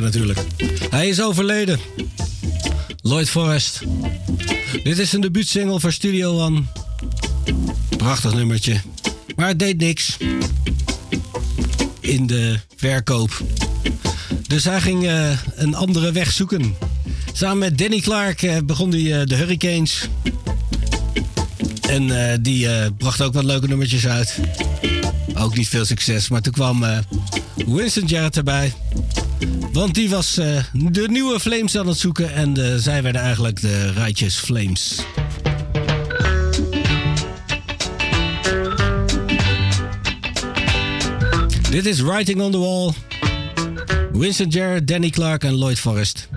Natuurlijk. Hij is overleden. Lloyd Forrest. Dit is een debuutsingle voor Studio One. Prachtig nummertje. Maar het deed niks. In de verkoop. Dus hij ging eh, een andere weg zoeken. Samen met Danny Clark eh, begon hij eh, de Hurricanes. En die bracht ook wat leuke nummertjes uit. Ook niet veel succes. Maar toen kwam Winston Jarrett erbij. Want die was eh, de nieuwe Flames aan het zoeken. En eh, zij werden eigenlijk de Righteous Flames. Dit is Writing on the Wall. Winston Jarrett, Danny Clark en Lloyd Forrest.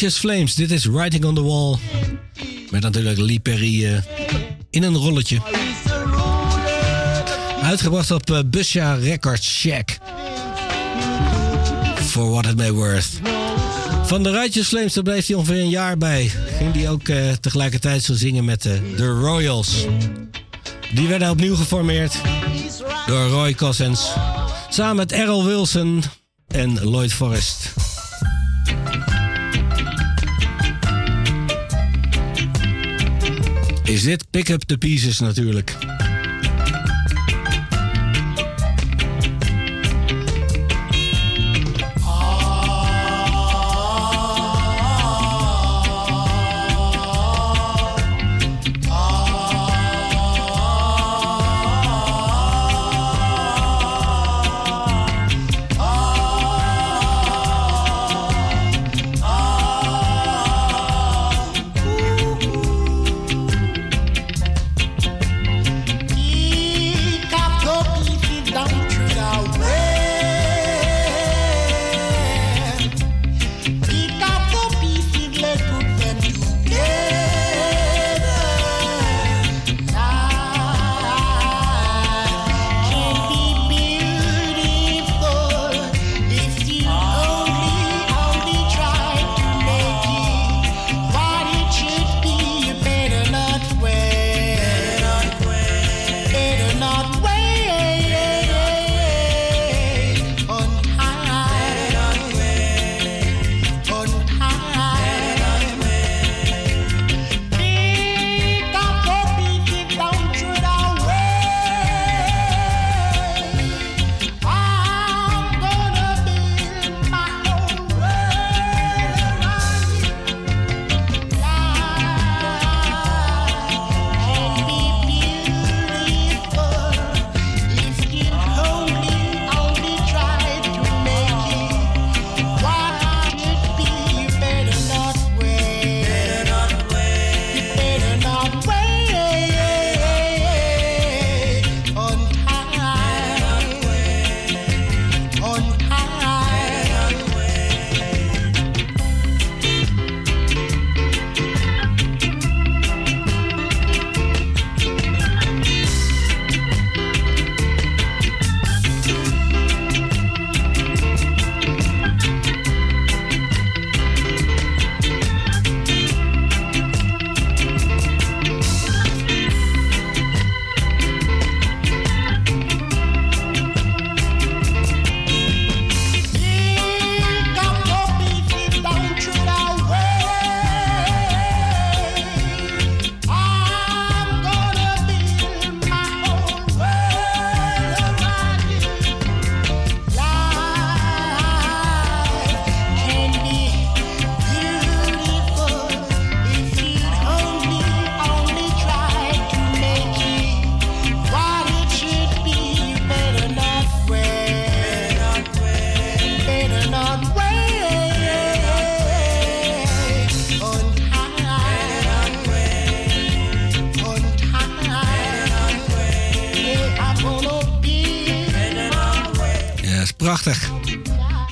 Righteous Flames. Dit is Writing on the Wall. Met natuurlijk Lee Perry eh, in een rolletje. Uitgebracht op eh, Busha Records Shack. For what it may worth. Van de Righteous Flames, daar bleef hij ongeveer een jaar bij. Ging hij ook eh, tegelijkertijd zo zingen met de Royals. Die werden opnieuw geformeerd door Roy Cousins. Samen met Errol Wilson en Lloyd Forrest. Is dit Pick Up The Pieces natuurlijk.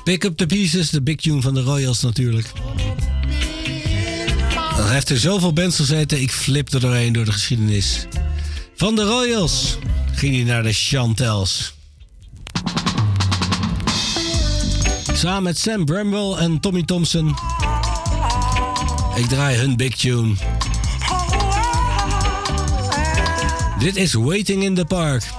Pick up the pieces, de big tune van de Royals natuurlijk. Er heeft er zoveel bands gezeten, ik flip er doorheen door de geschiedenis. Van de Royals ging hij naar de Chantels. Samen met Sam Bramwell en Tommy Thompson. Ik draai hun big tune. Dit is Waiting in the Park.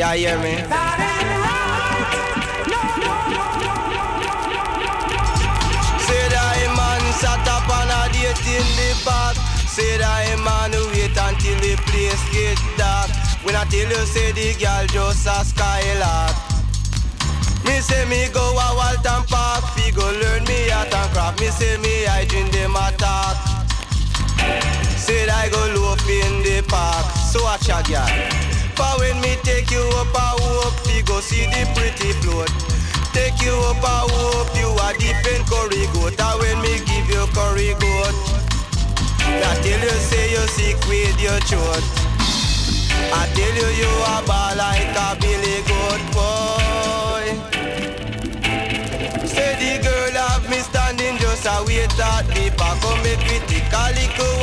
Yeah, hear me? Say that man sat up on a date in the park. Say that man wait until the place get dark. When I tell you say the girl just a skylark. Me say me go a Walton Park, fi go learn me art and craft. Me say me I drink them attack. Said I go loaf in the park, so watch a girl. For when me take you up a hope, fi go see the pretty float. Take you up a hope, you are deep in curry goat. And when me give you curry goat, I tell you say you sick with your throat. I tell you you a ball like a billy goat boy. Say the girl have me standing just a wait at the park. Come make me take a little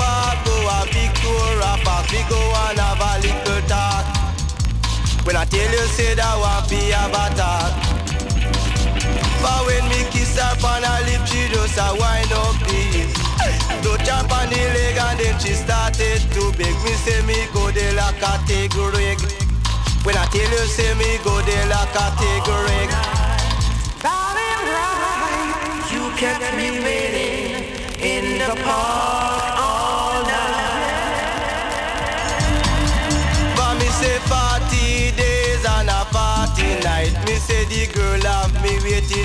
When I tell you say that one be a batak. But when me kiss her on her lip, she just a wind up hip. Touch her on the leg and then she started to beg me say me go de la category. When I tell you say me go de la category. You kept me waiting in the park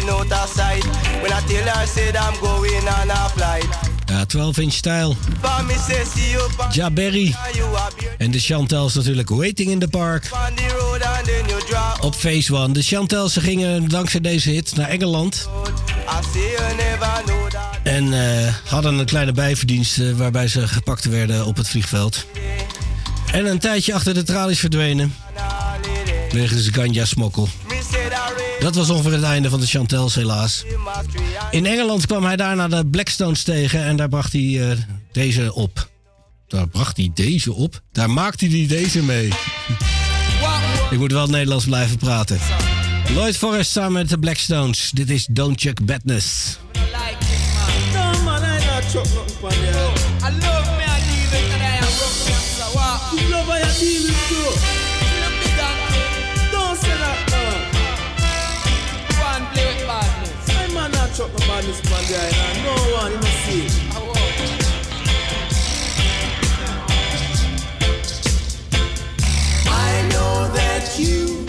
out of sight. When I tell her said I'm going on a flight. Ja, 12 inch stijl. But me say see you on Ja Berry. you are here En de Chantels natuurlijk Waiting in the Park. Op Phase One. De Chantels gingen dankzij deze hit naar Engeland. En eh, hadden een kleine bijverdienst eh, waarbij ze gepakt werden op het vliegveld. En een tijdje achter de tralies verdwenen. Wegens ganja-smokkel. Dat was ongeveer het einde van de Chantels helaas. In Engeland kwam hij daarna de Blackstones tegen en daar bracht hij eh, deze op. Daar bracht hij deze op? Daar maakte hij deze mee. Ik moet wel Nederlands blijven praten. Lloyd Forrest samen met de Blackstones. Dit is Don't Chuck Badness. find this man and no one, you know, see. I know that you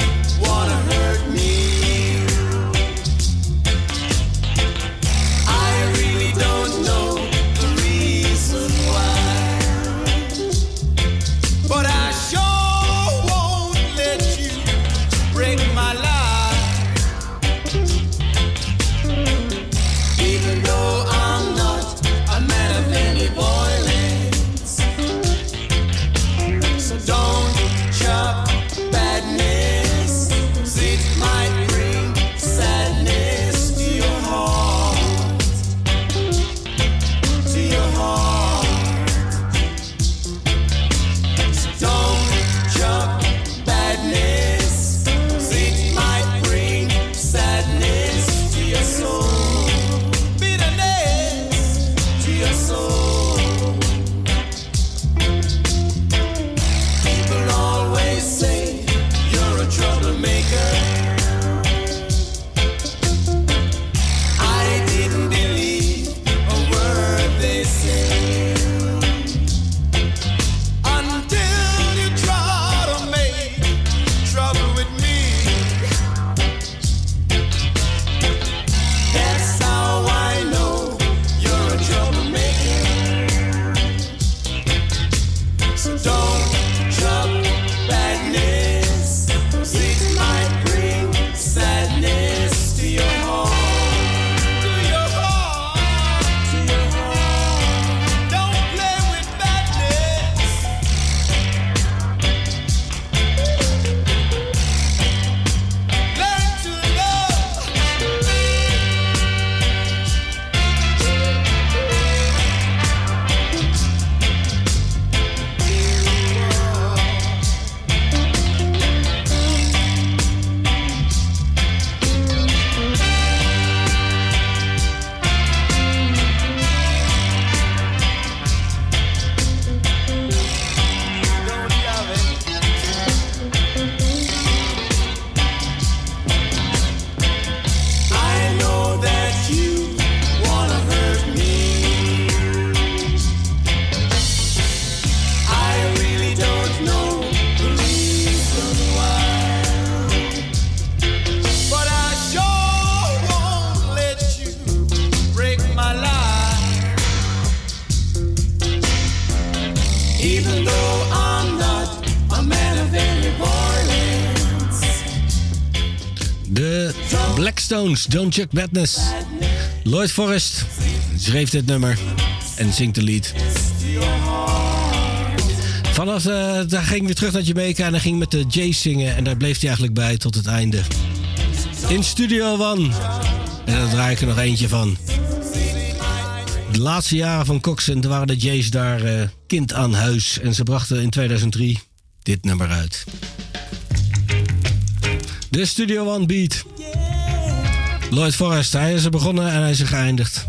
Don't Chuck Badness. Lloyd Forrest schreef dit nummer en zingt de lied. Vanaf, eh, daar ging weer terug naar Jamaica en hij ging met de Jays zingen. En daar bleef hij eigenlijk bij tot het einde. In Studio One. En daar draai ik er nog eentje van. De laatste jaren van Coxen waren de Jays daar eh, kind aan huis. En ze brachten in 2003 dit nummer uit. De Studio One Beat. Lloyd Forrest, hij is er begonnen en hij is er geëindigd.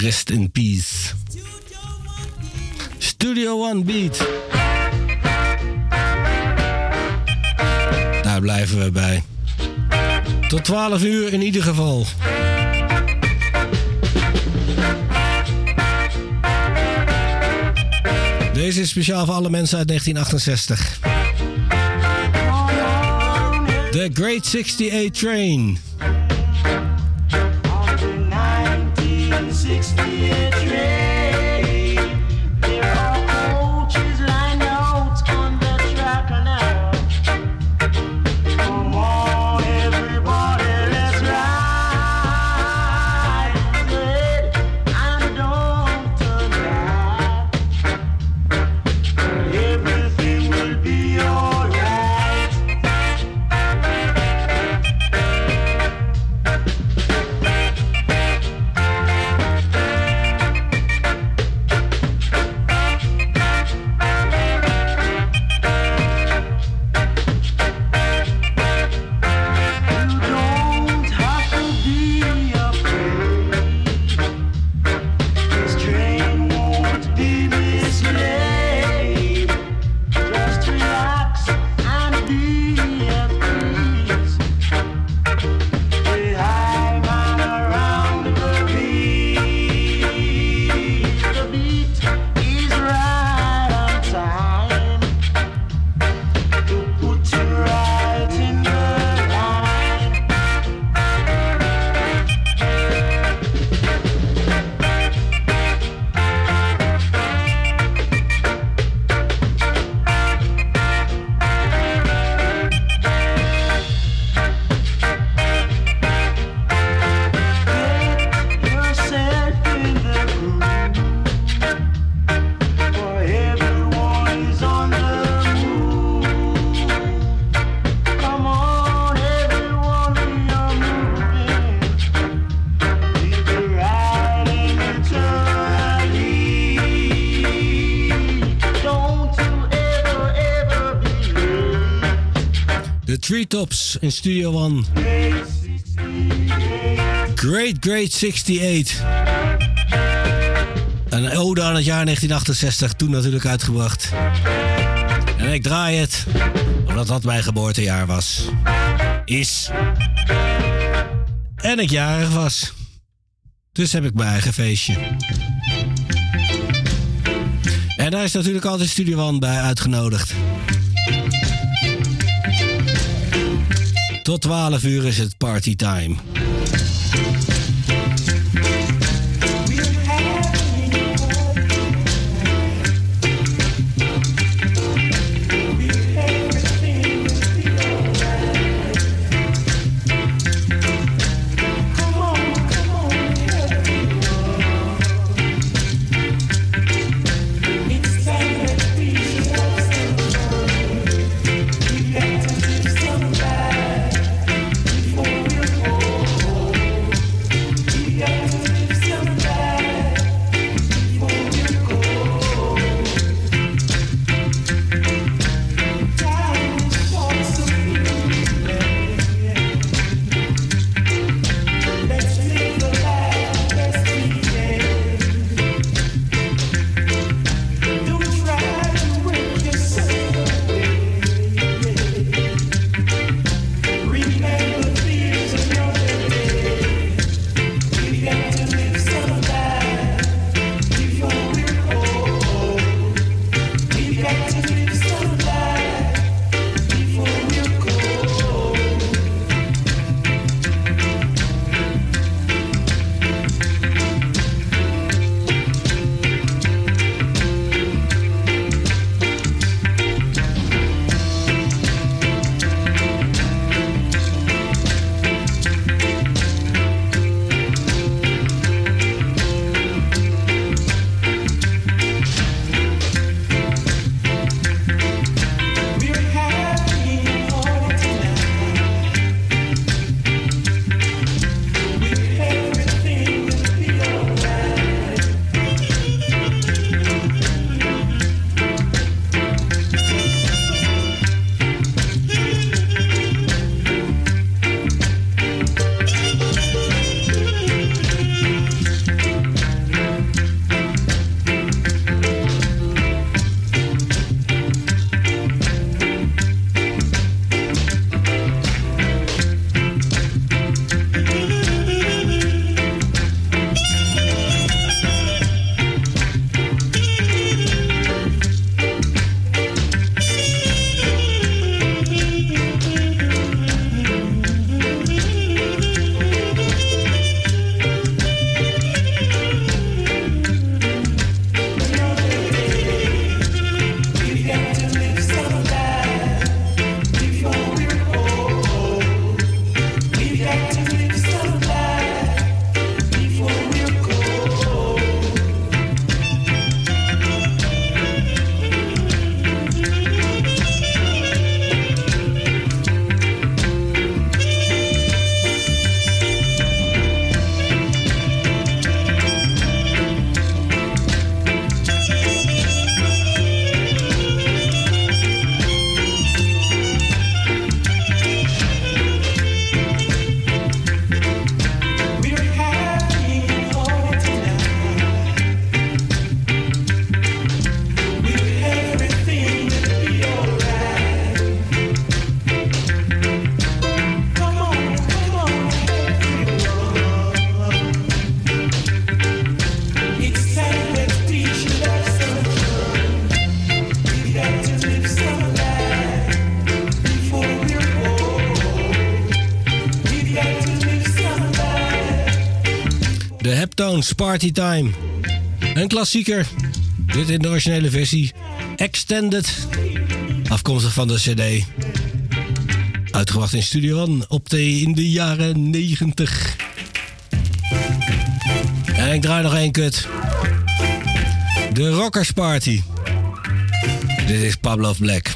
Rest in peace. Studio One Beat. Daar blijven we bij. Tot 12 uur in ieder geval. Deze is speciaal voor alle mensen uit 1968. The Great 68 Train. Tops in Studio One. Great Great 68. Een ode aan het jaar 1968, toen natuurlijk uitgebracht. En ik draai het, omdat dat mijn geboortejaar was. Is. En ik jarig was. Dus heb ik mijn eigen feestje. En daar is natuurlijk altijd Studio One bij uitgenodigd. Tot 12 uur is het partytime. Chiptones, Party Time. Een klassieker. Dit in de originele versie. Extended. Afkomstig van de CD. Uitgebracht in Studio One op de, in de jaren 90. En ik draai nog één kut. De Rockers Party. Dit is Pablo Black.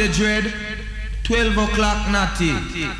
The dread? 12 o'clock natty.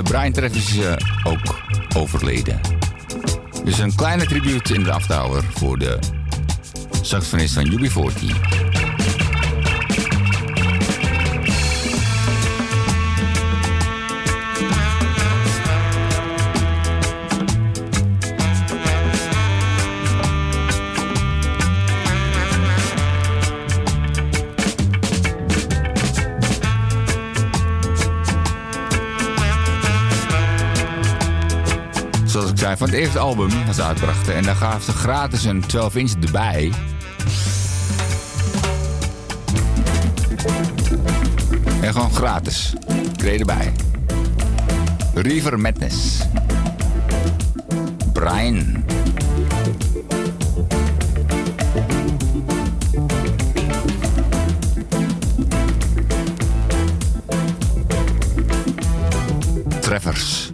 Eh, Brian Treff is eh, ook overleden. Dus een kleine tribuut in de aftower voor de saxofonist van UB40. van het eerste album dat ze uitbrachten. En daar gaven ze gratis een 12-inch erbij. En gewoon gratis. Kreeg erbij. River Madness. Brian. Treffers.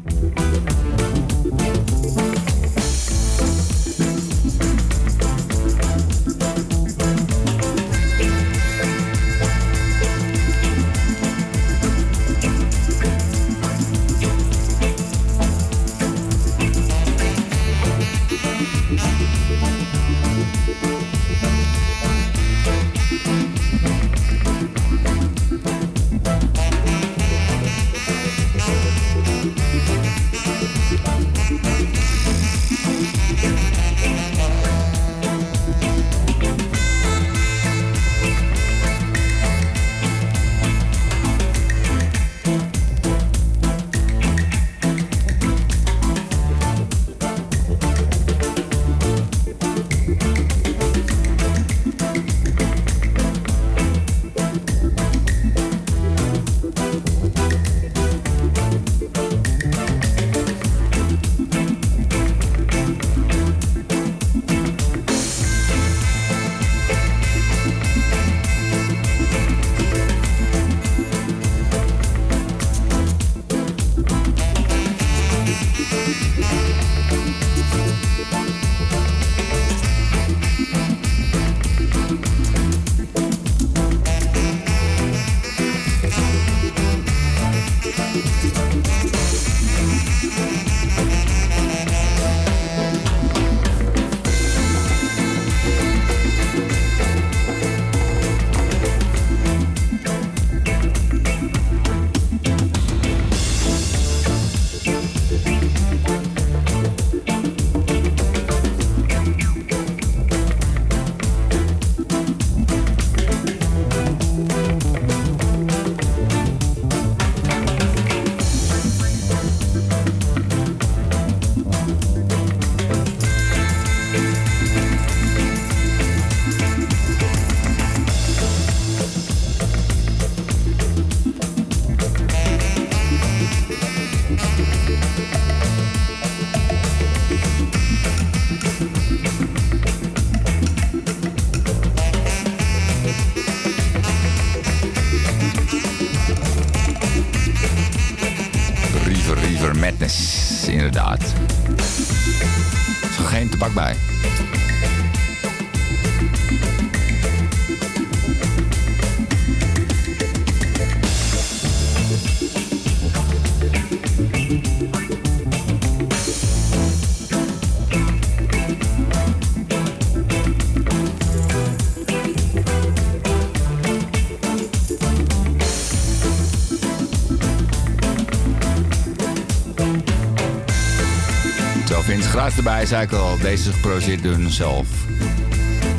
Erbij, zei ik. Deze is geproduceerd door.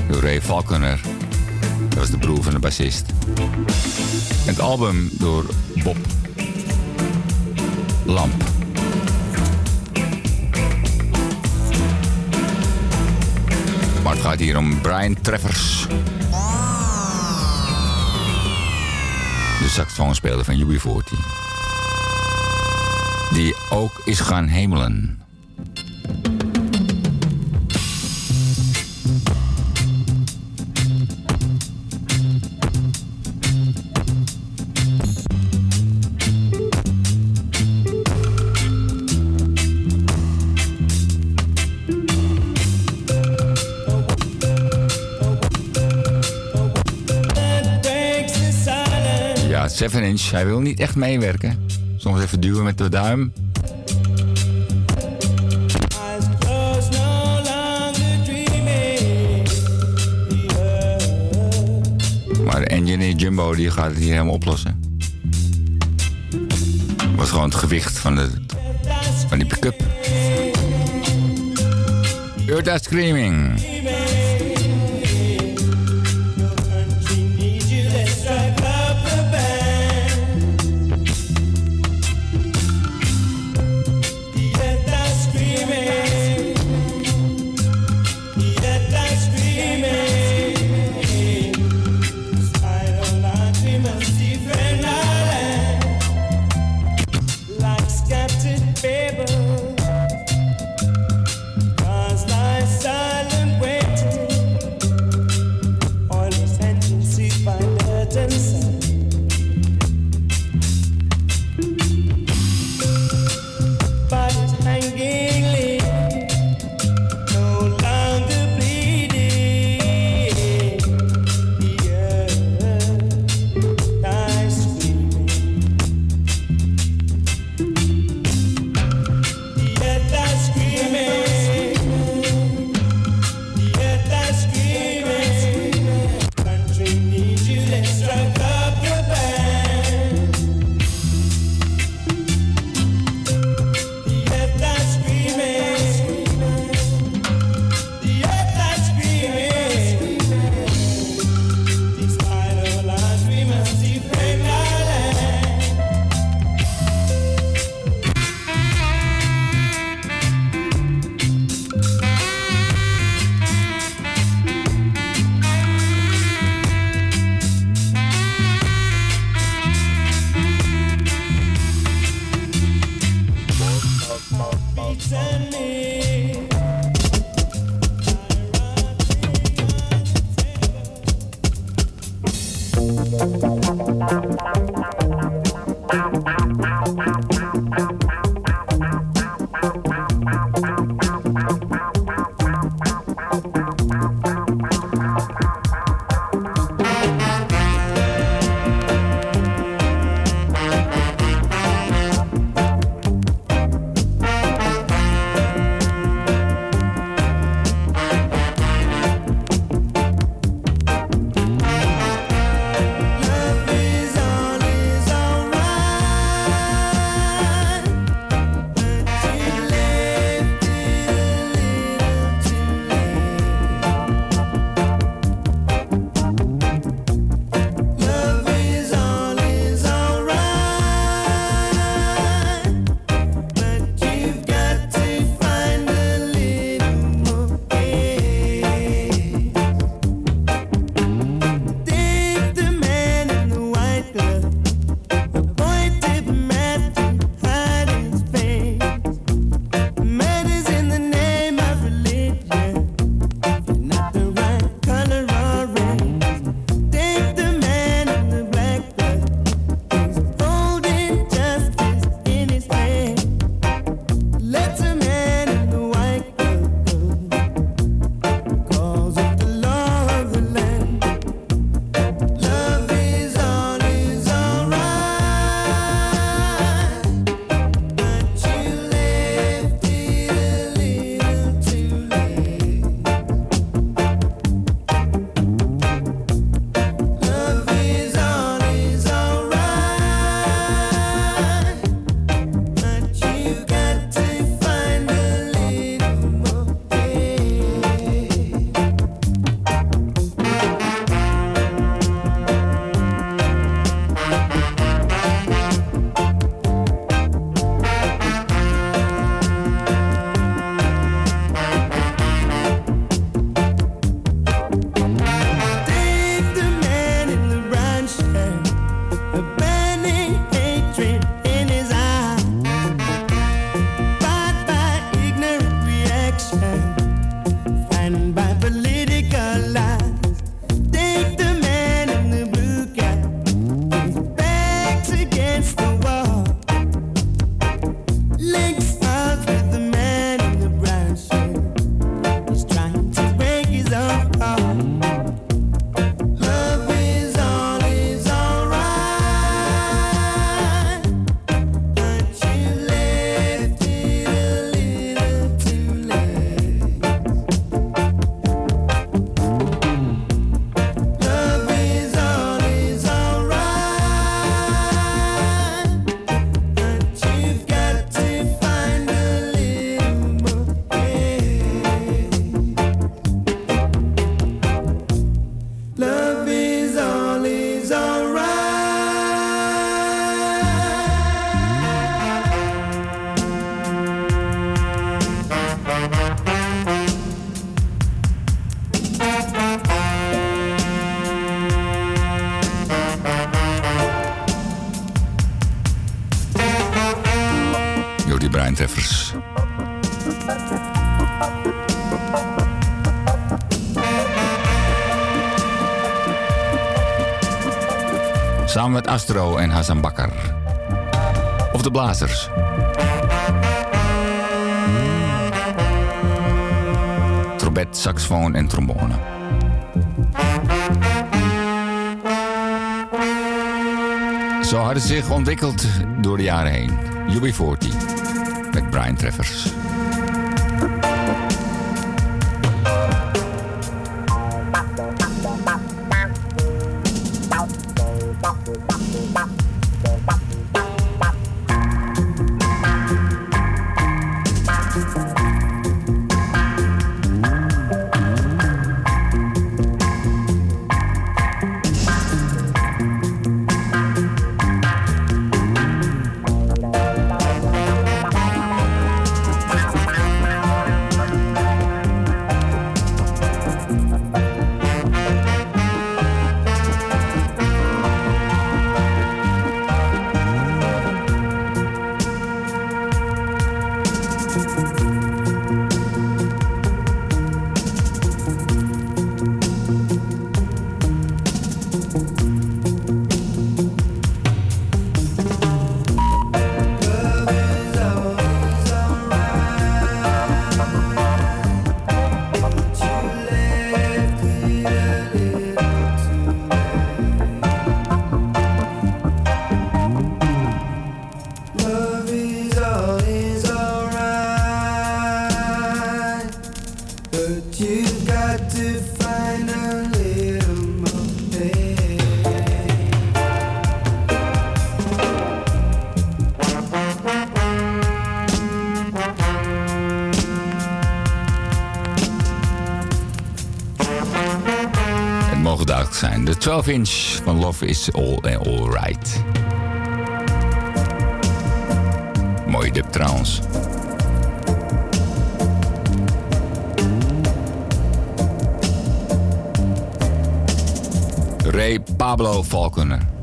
Door Ray Falconer. Dat was de broer van de bassist. Het album door Bob Lamp. Maar het gaat hier om Brian Treffers. De saxofoonspeler van UB40. Die ook is gaan hemelen. 7 inch. Hij wil niet echt meewerken. Soms even duwen met de duim. Maar de engineer Jumbo die gaat het hier helemaal oplossen. Was gewoon het gewicht van, de, van die pick-up. Eartha Screaming. Samen met Astro en Hassan Bakker. Of de Blazers. Trompet, saxofoon en trombone. Zo hadden ze zich ontwikkeld door de jaren heen. UB40 met Brian Treffers. De 12 inch van Love is All and All Right. Mooie dip trouwens. Ray Pablo Falconer.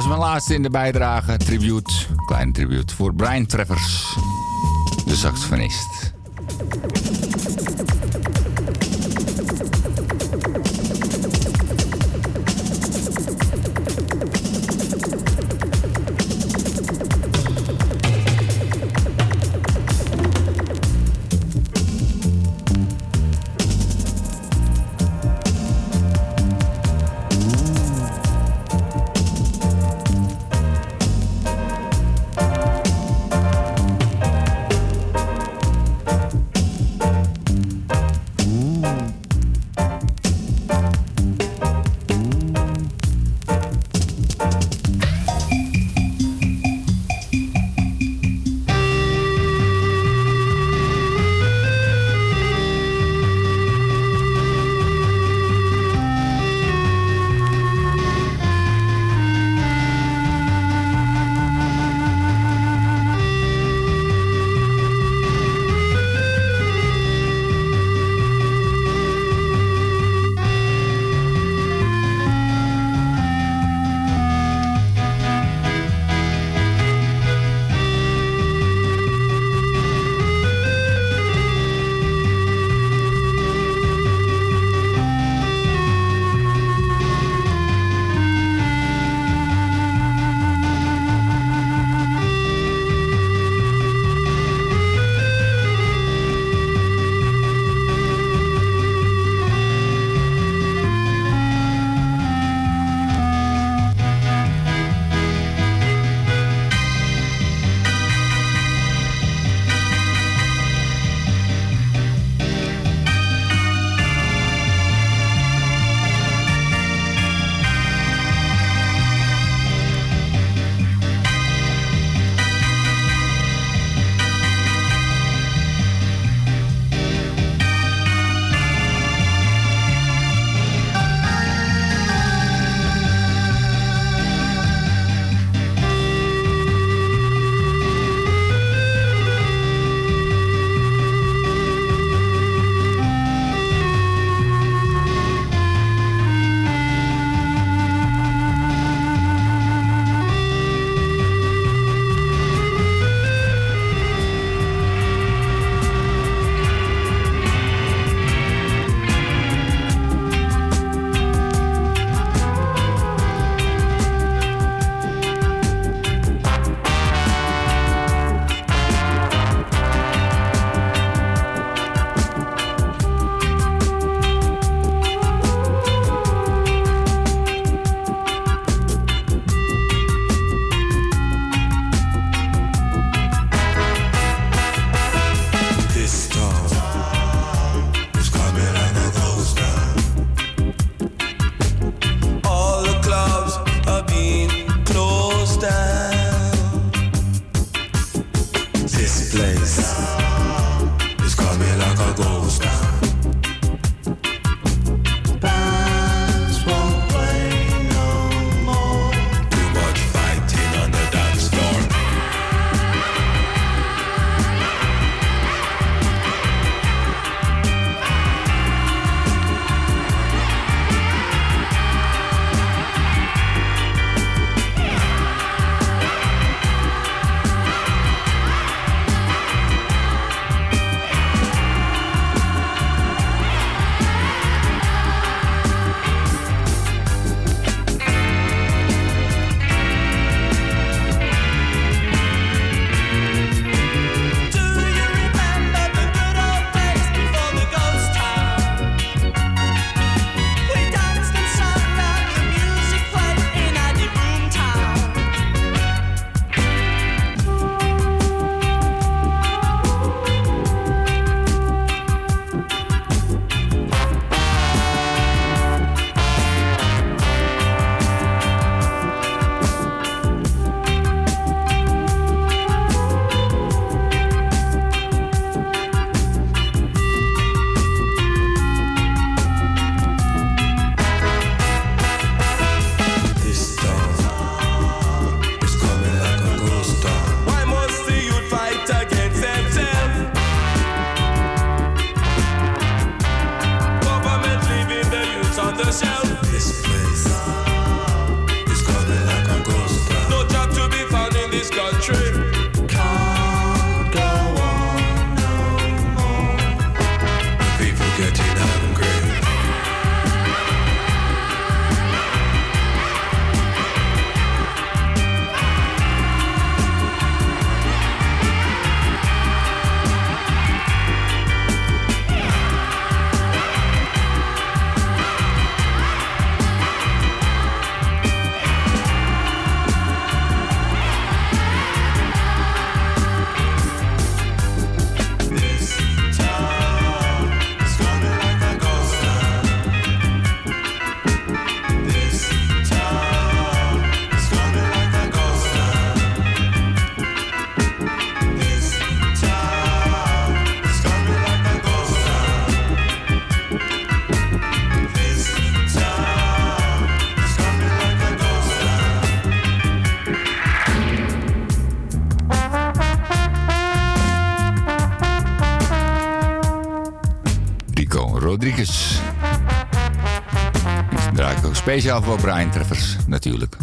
Dat is mijn laatste in de bijdrage. Tribute, kleine tribute voor Brian Treffers, de saxofonist. Speciaal voor Brian Treffers natuurlijk.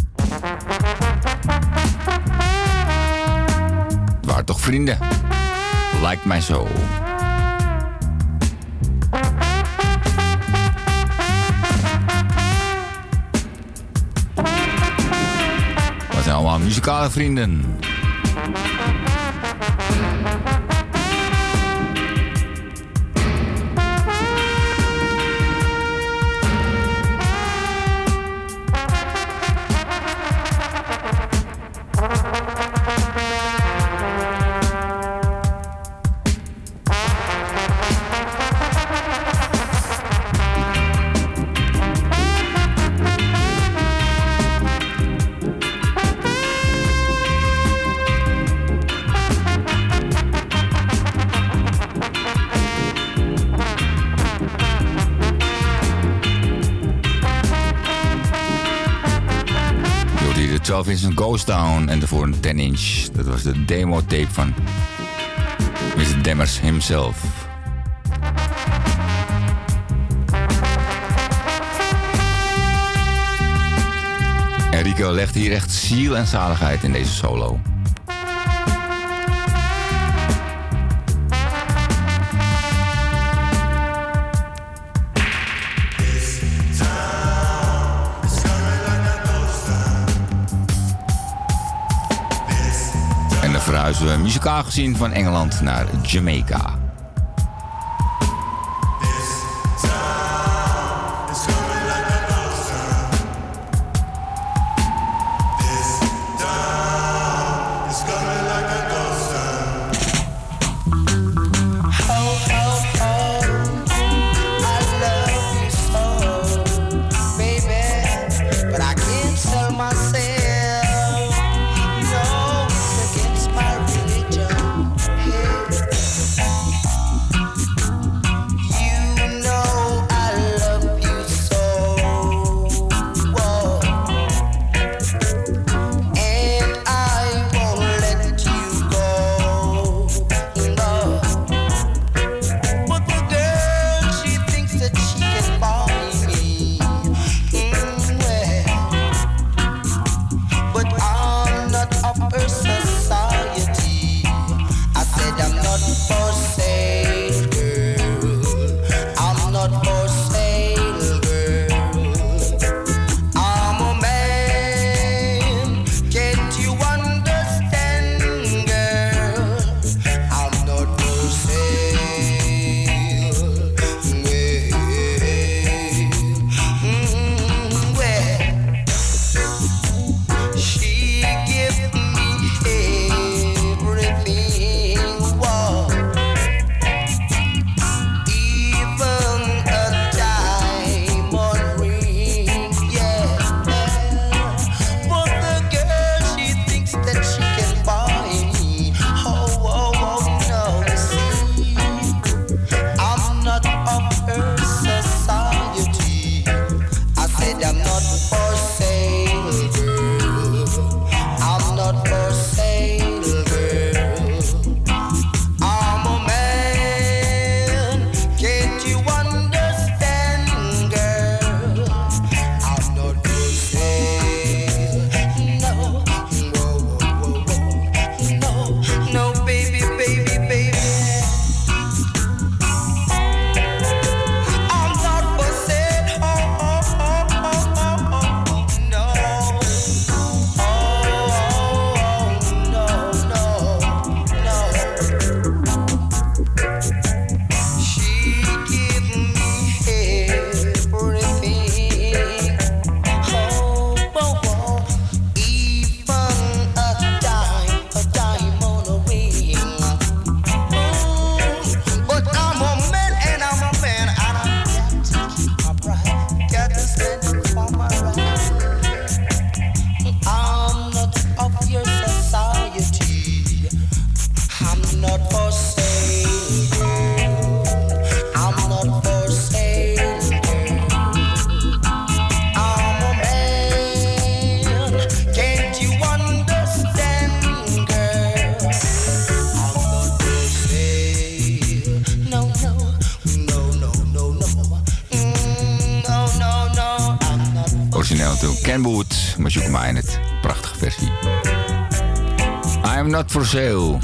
Waar toch vrienden? Lijkt mij zo. Wat zijn allemaal muzikale vrienden? En daarvoor een 10 inch. Dat was de demo tape van Mr. Demmers himself. Enrico legt hier echt ziel en zaligheid in deze solo. we eh, muzikaal gezien van Engeland naar Jamaica. Sale.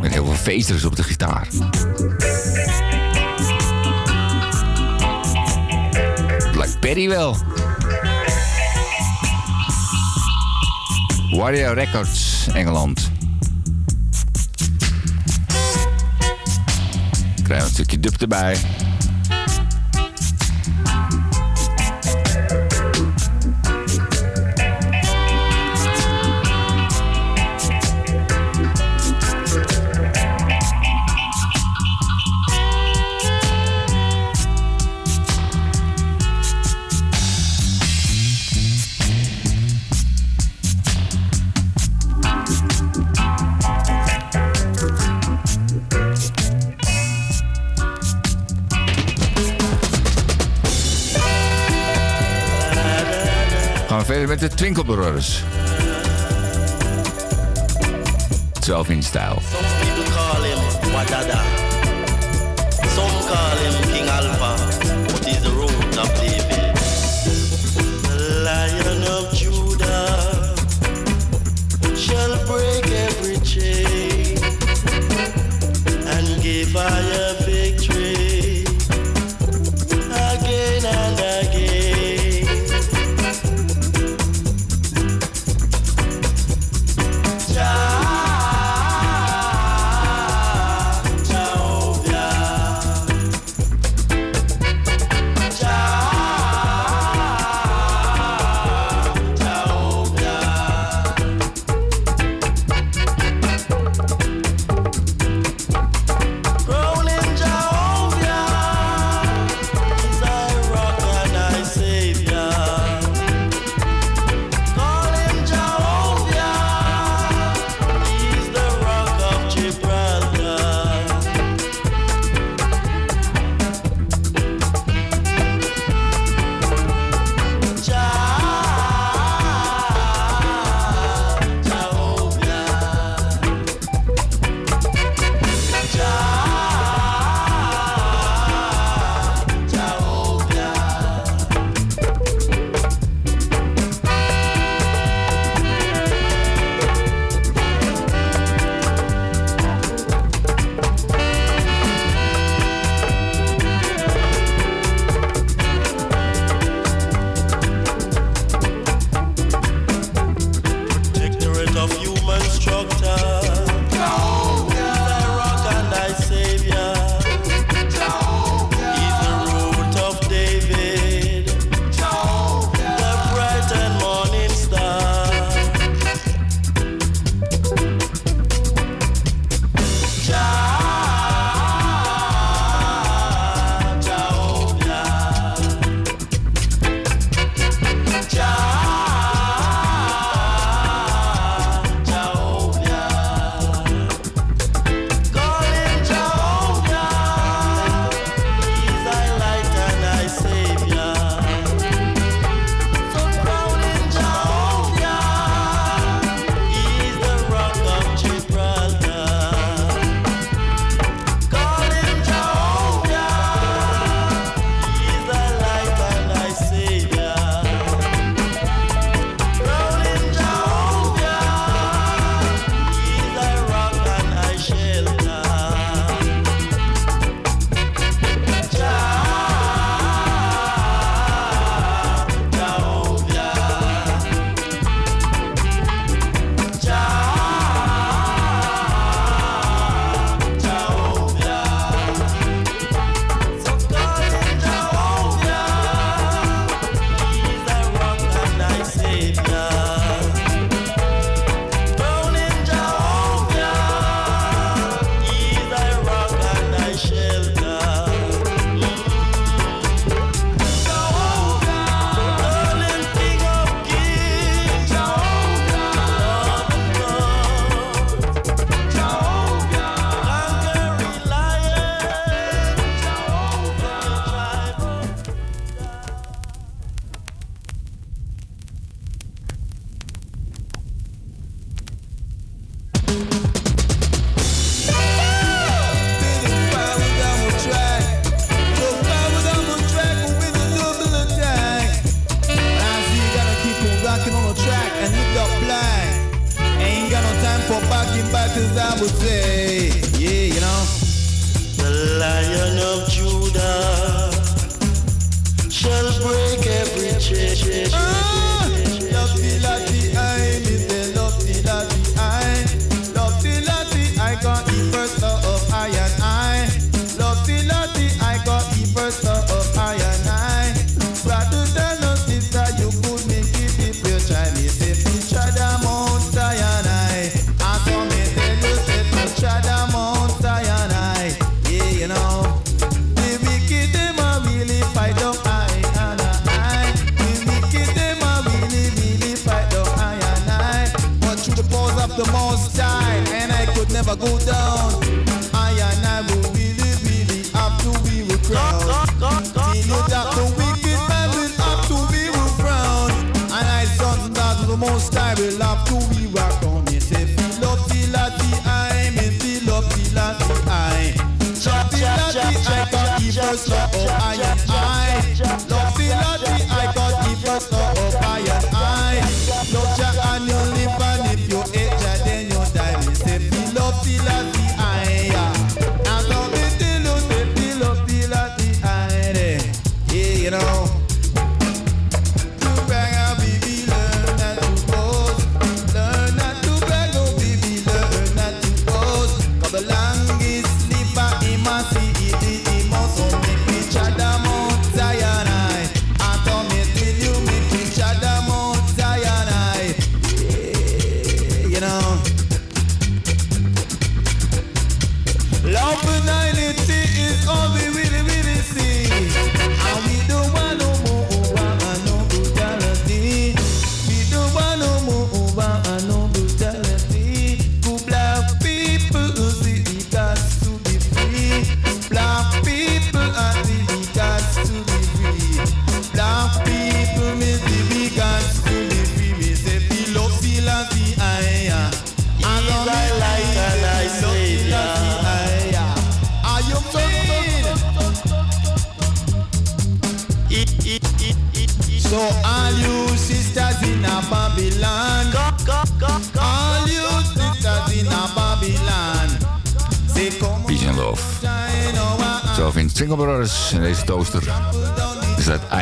Met heel veel feesters op de gitaar. Black Perry wel. Warrior Records, Engeland. Krijgen een stukje dub erbij. Zelf in stijl. People call him Wadada.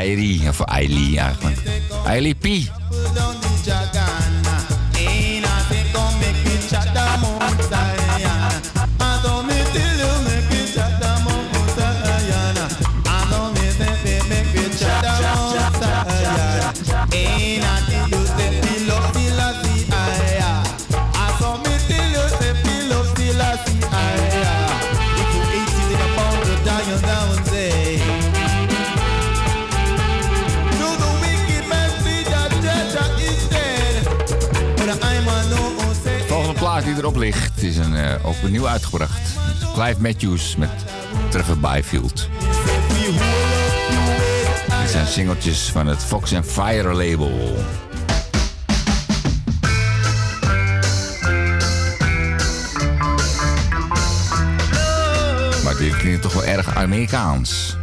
Airi, of Aili eigenlijk. Aili P. Matthews met Trevor Byfield. Dit zijn singeltjes van het Fox and Fire label. Maar dit klinkt toch wel erg Amerikaans.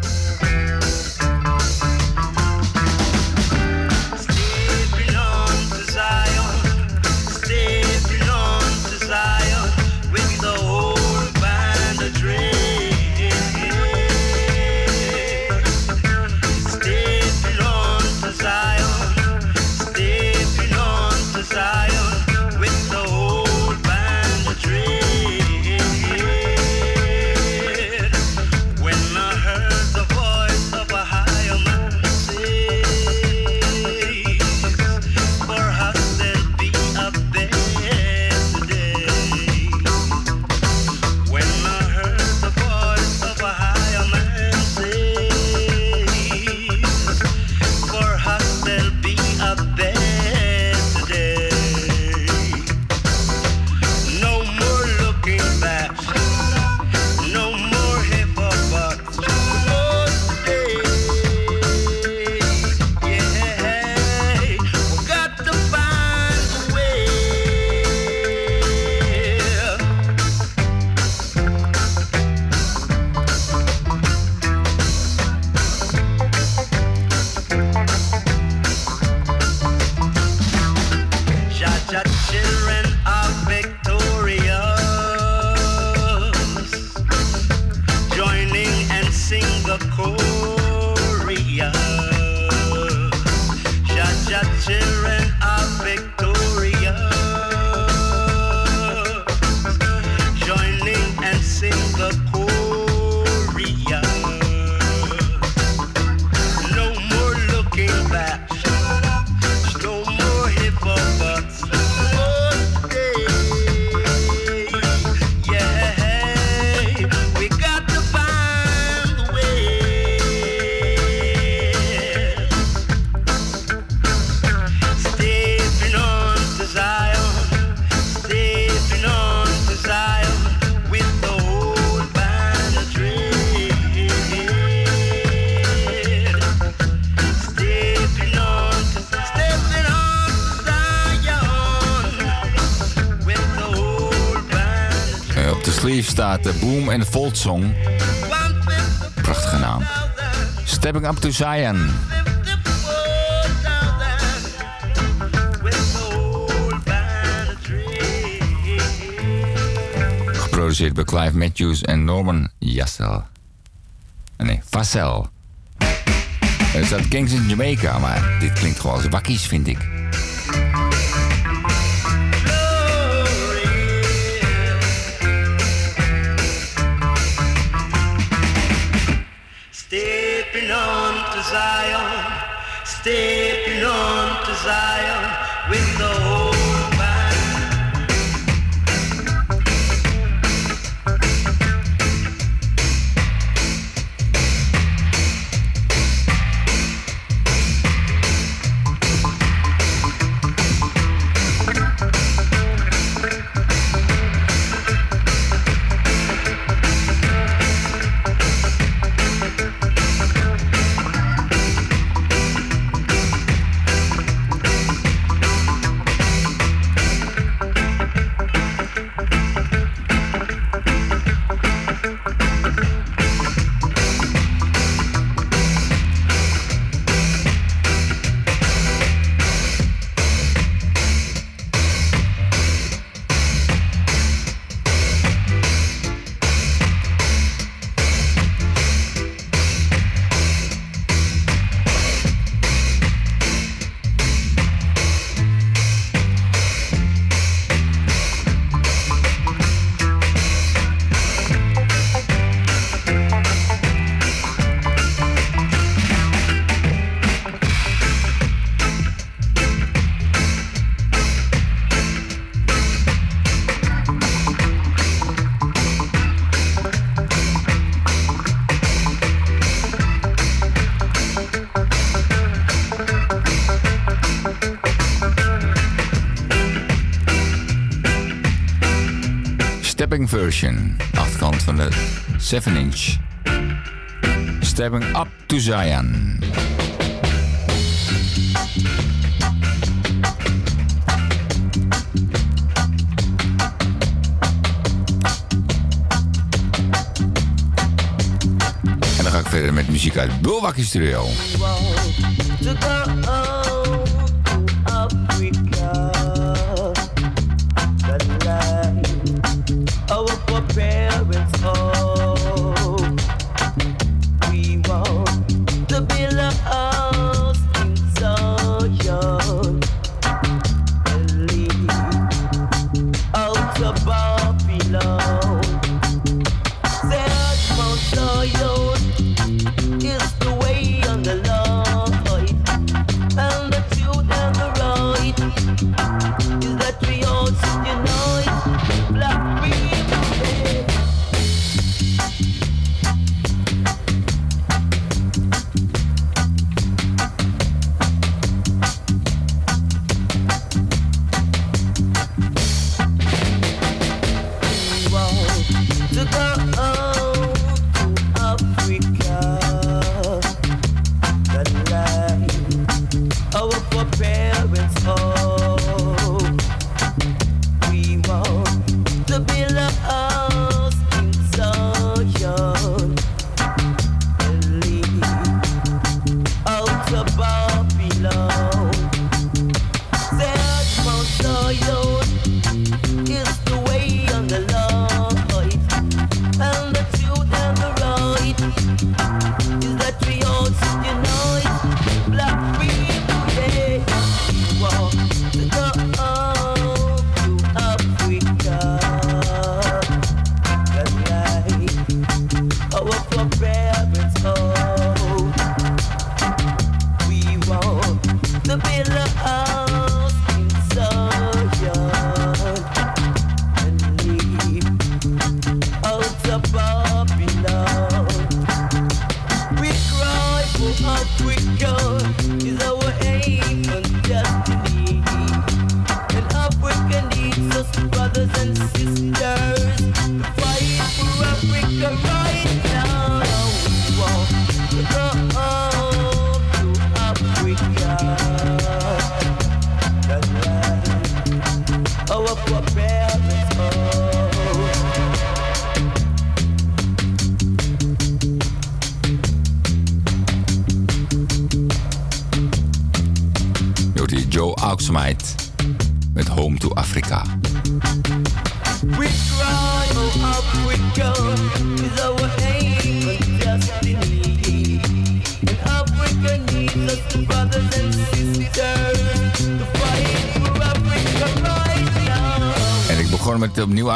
De eh, Boom en Voltsong. Prachtige naam. Stepping Up to Zion. Geproduceerd door Clive Matthews en Norman Yassel. Ah, nee, Vassel. Eh, er staat Kings in Jamaica, maar dit klinkt gewoon als wakkies, vind ik. 7 inch. Stepping up to Zion. En dan ga ik verder met muziek uit Bulwakkie Studio. Wow.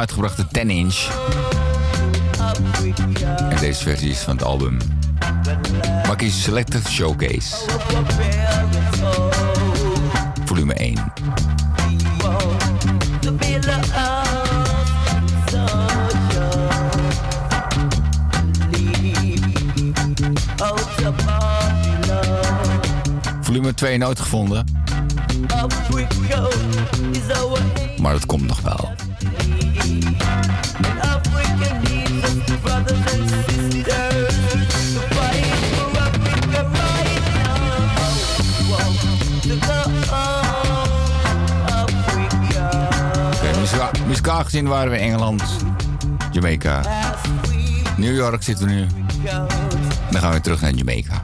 uitgebrachte 10 inch. En deze versie is van het album Bucky Selective Showcase. Volume 1. Volume 2 nooit gevonden. Maar dat komt nog wel. 2018 waren we in Engeland, Jamaica. New York zitten we nu. Dan gaan we terug naar Jamaica.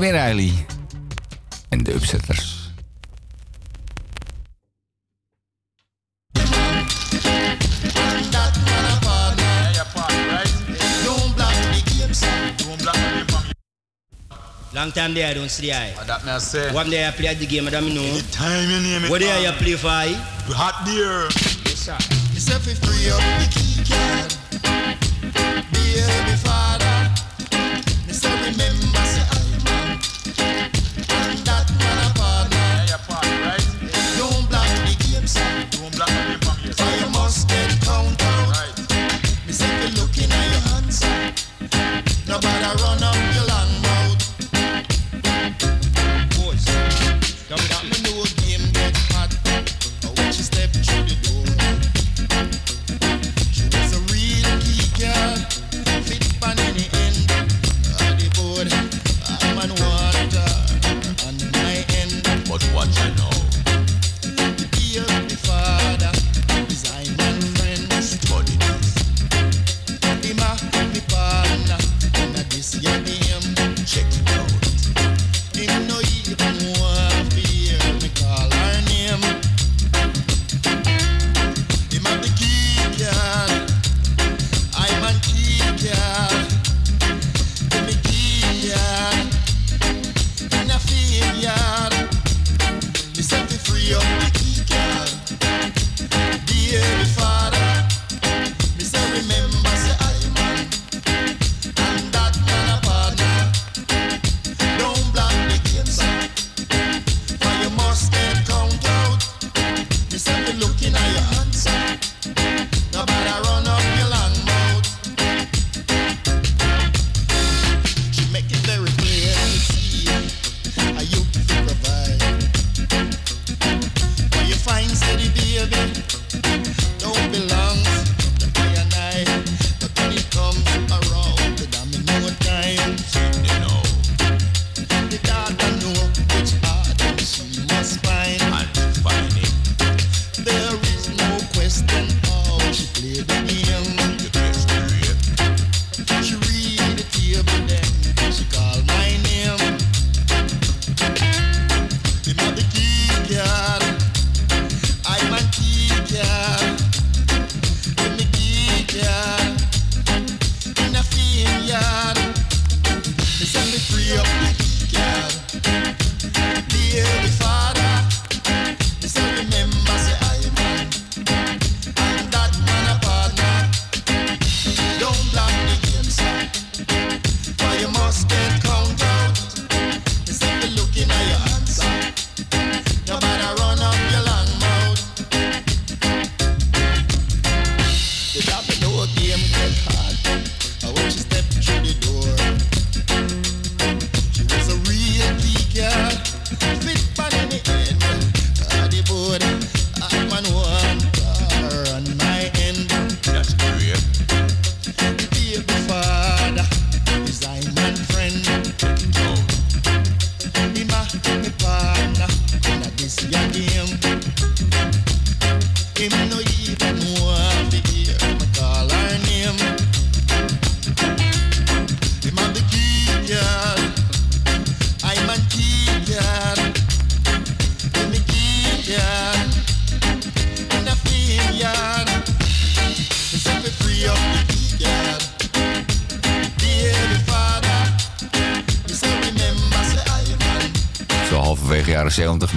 Bibi Riley en de Long time there, I don't see I. That me I say. One day I play at the game, I don't know. Any time you name it. What day I play for Hot beer. Yes, sir. It's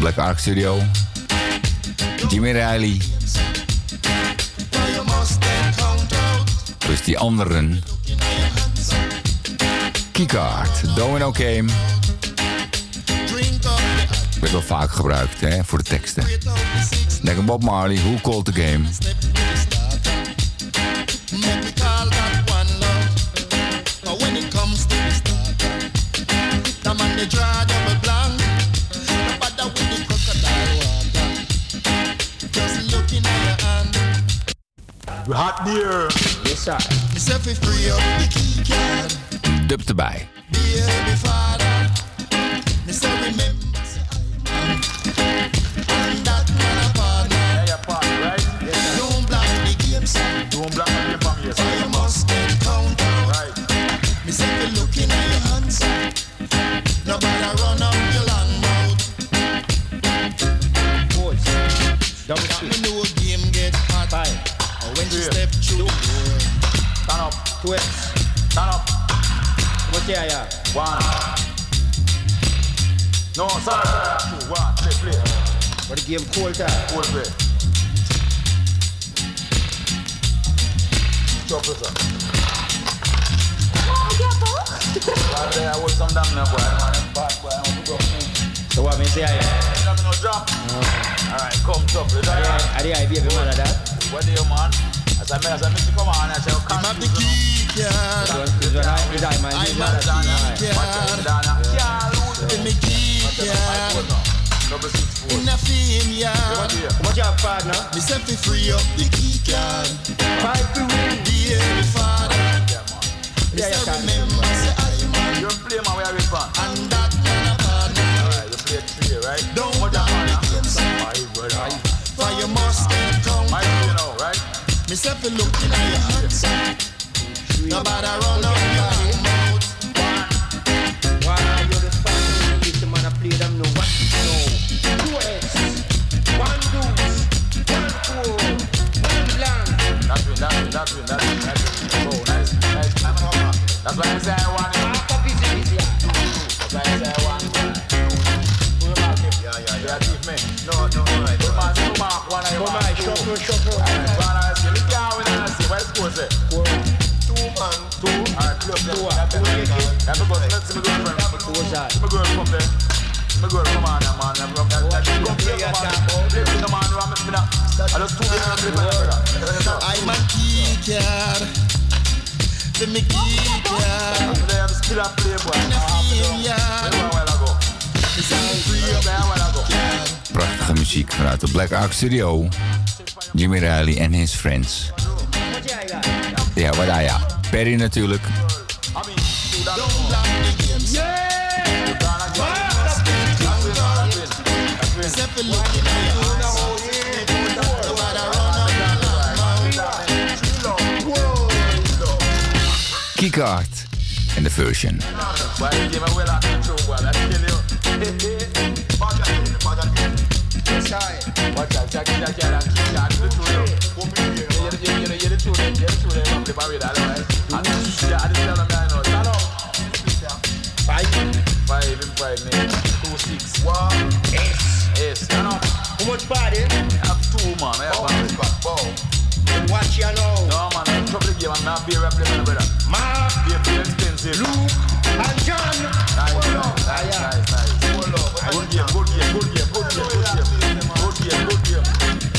Black Ark Studio. Jimmy Riley. Dus die anderen. Keycard, Domino Game. Werd wel vaak gebruikt hè, voor de teksten. Lekker Bob Marley, Who Called the Game. studio, Jimmy Riley en his friends. Ja, wat ja. Perry natuurlijk. Keycard en the version. Much padding? I have two, man. I have oh, one. Back, bow. Watch you now. No, man. I'm trouble game. I'm not beer replacement, brother. Mark. Beer pretty expensive. Luke. And John. Nice, nice, nice, yeah. nice, nice. Hold up. Good game, good game, good game, good game, good game, good game, good game.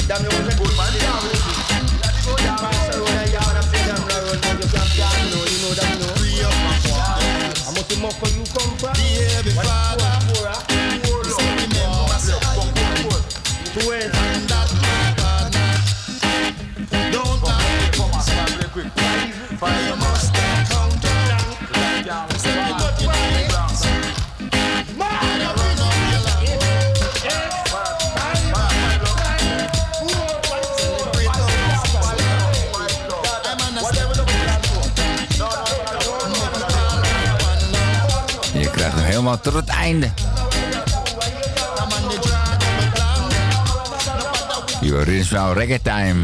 Damn, you tot het einde. Hier is wel reggae time.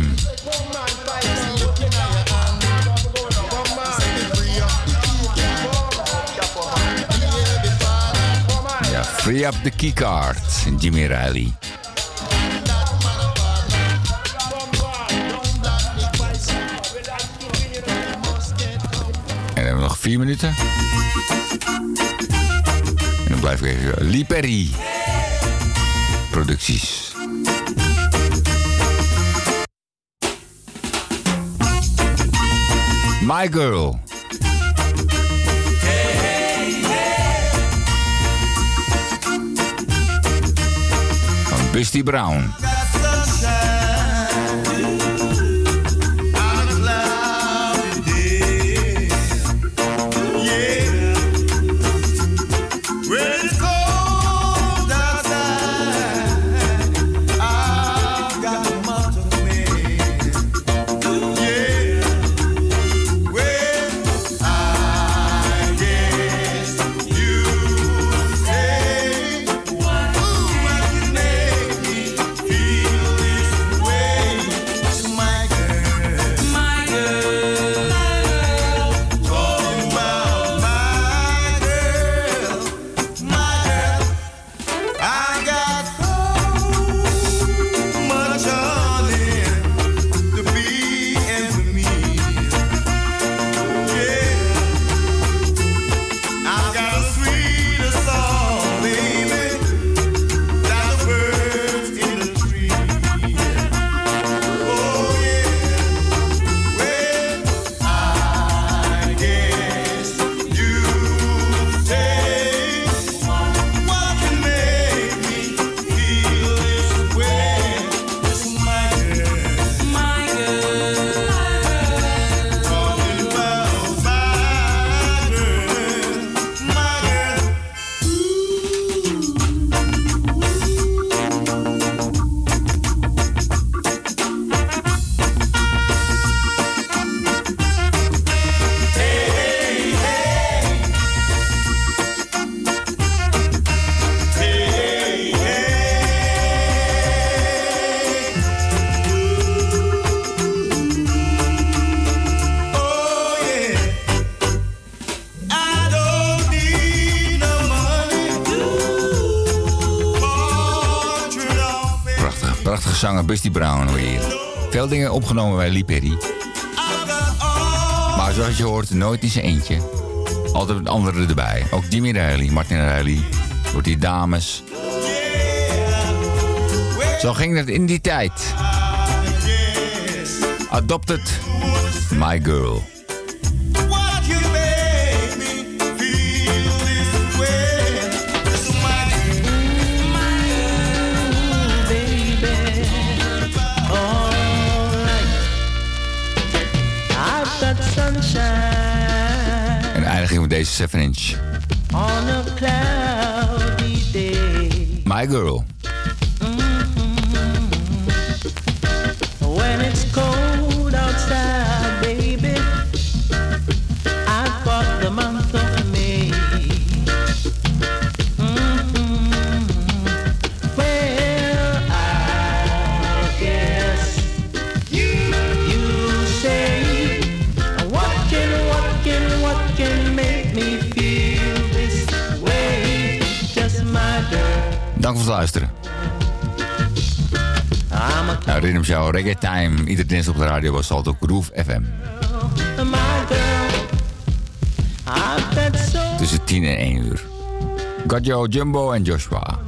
Ja, free up the keycard, Jimmy Riley. En hebben we nog vier minuten. Perry. Producties. My Girl. Van Busty Brown. Busty Brown hier. Veel dingen opgenomen bij Lee Perry. Maar zoals je hoort, nooit in zijn eentje. Altijd met anderen erbij. Ook Jimmy Riley, Martin Riley. Door die dames. Zo ging het in die tijd. Adopted My Girl. Deze 7 inch. on a cloudy day. My Girl. Luisteren. Nou, Rhythm Show, Reggae Time. Iedere dinsdag op de radio was ook Groove FM. Tussen 10 en 1 uur. Got Joe, Jumbo en Joshua.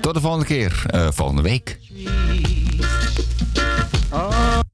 Tot de volgende keer. eh, volgende week.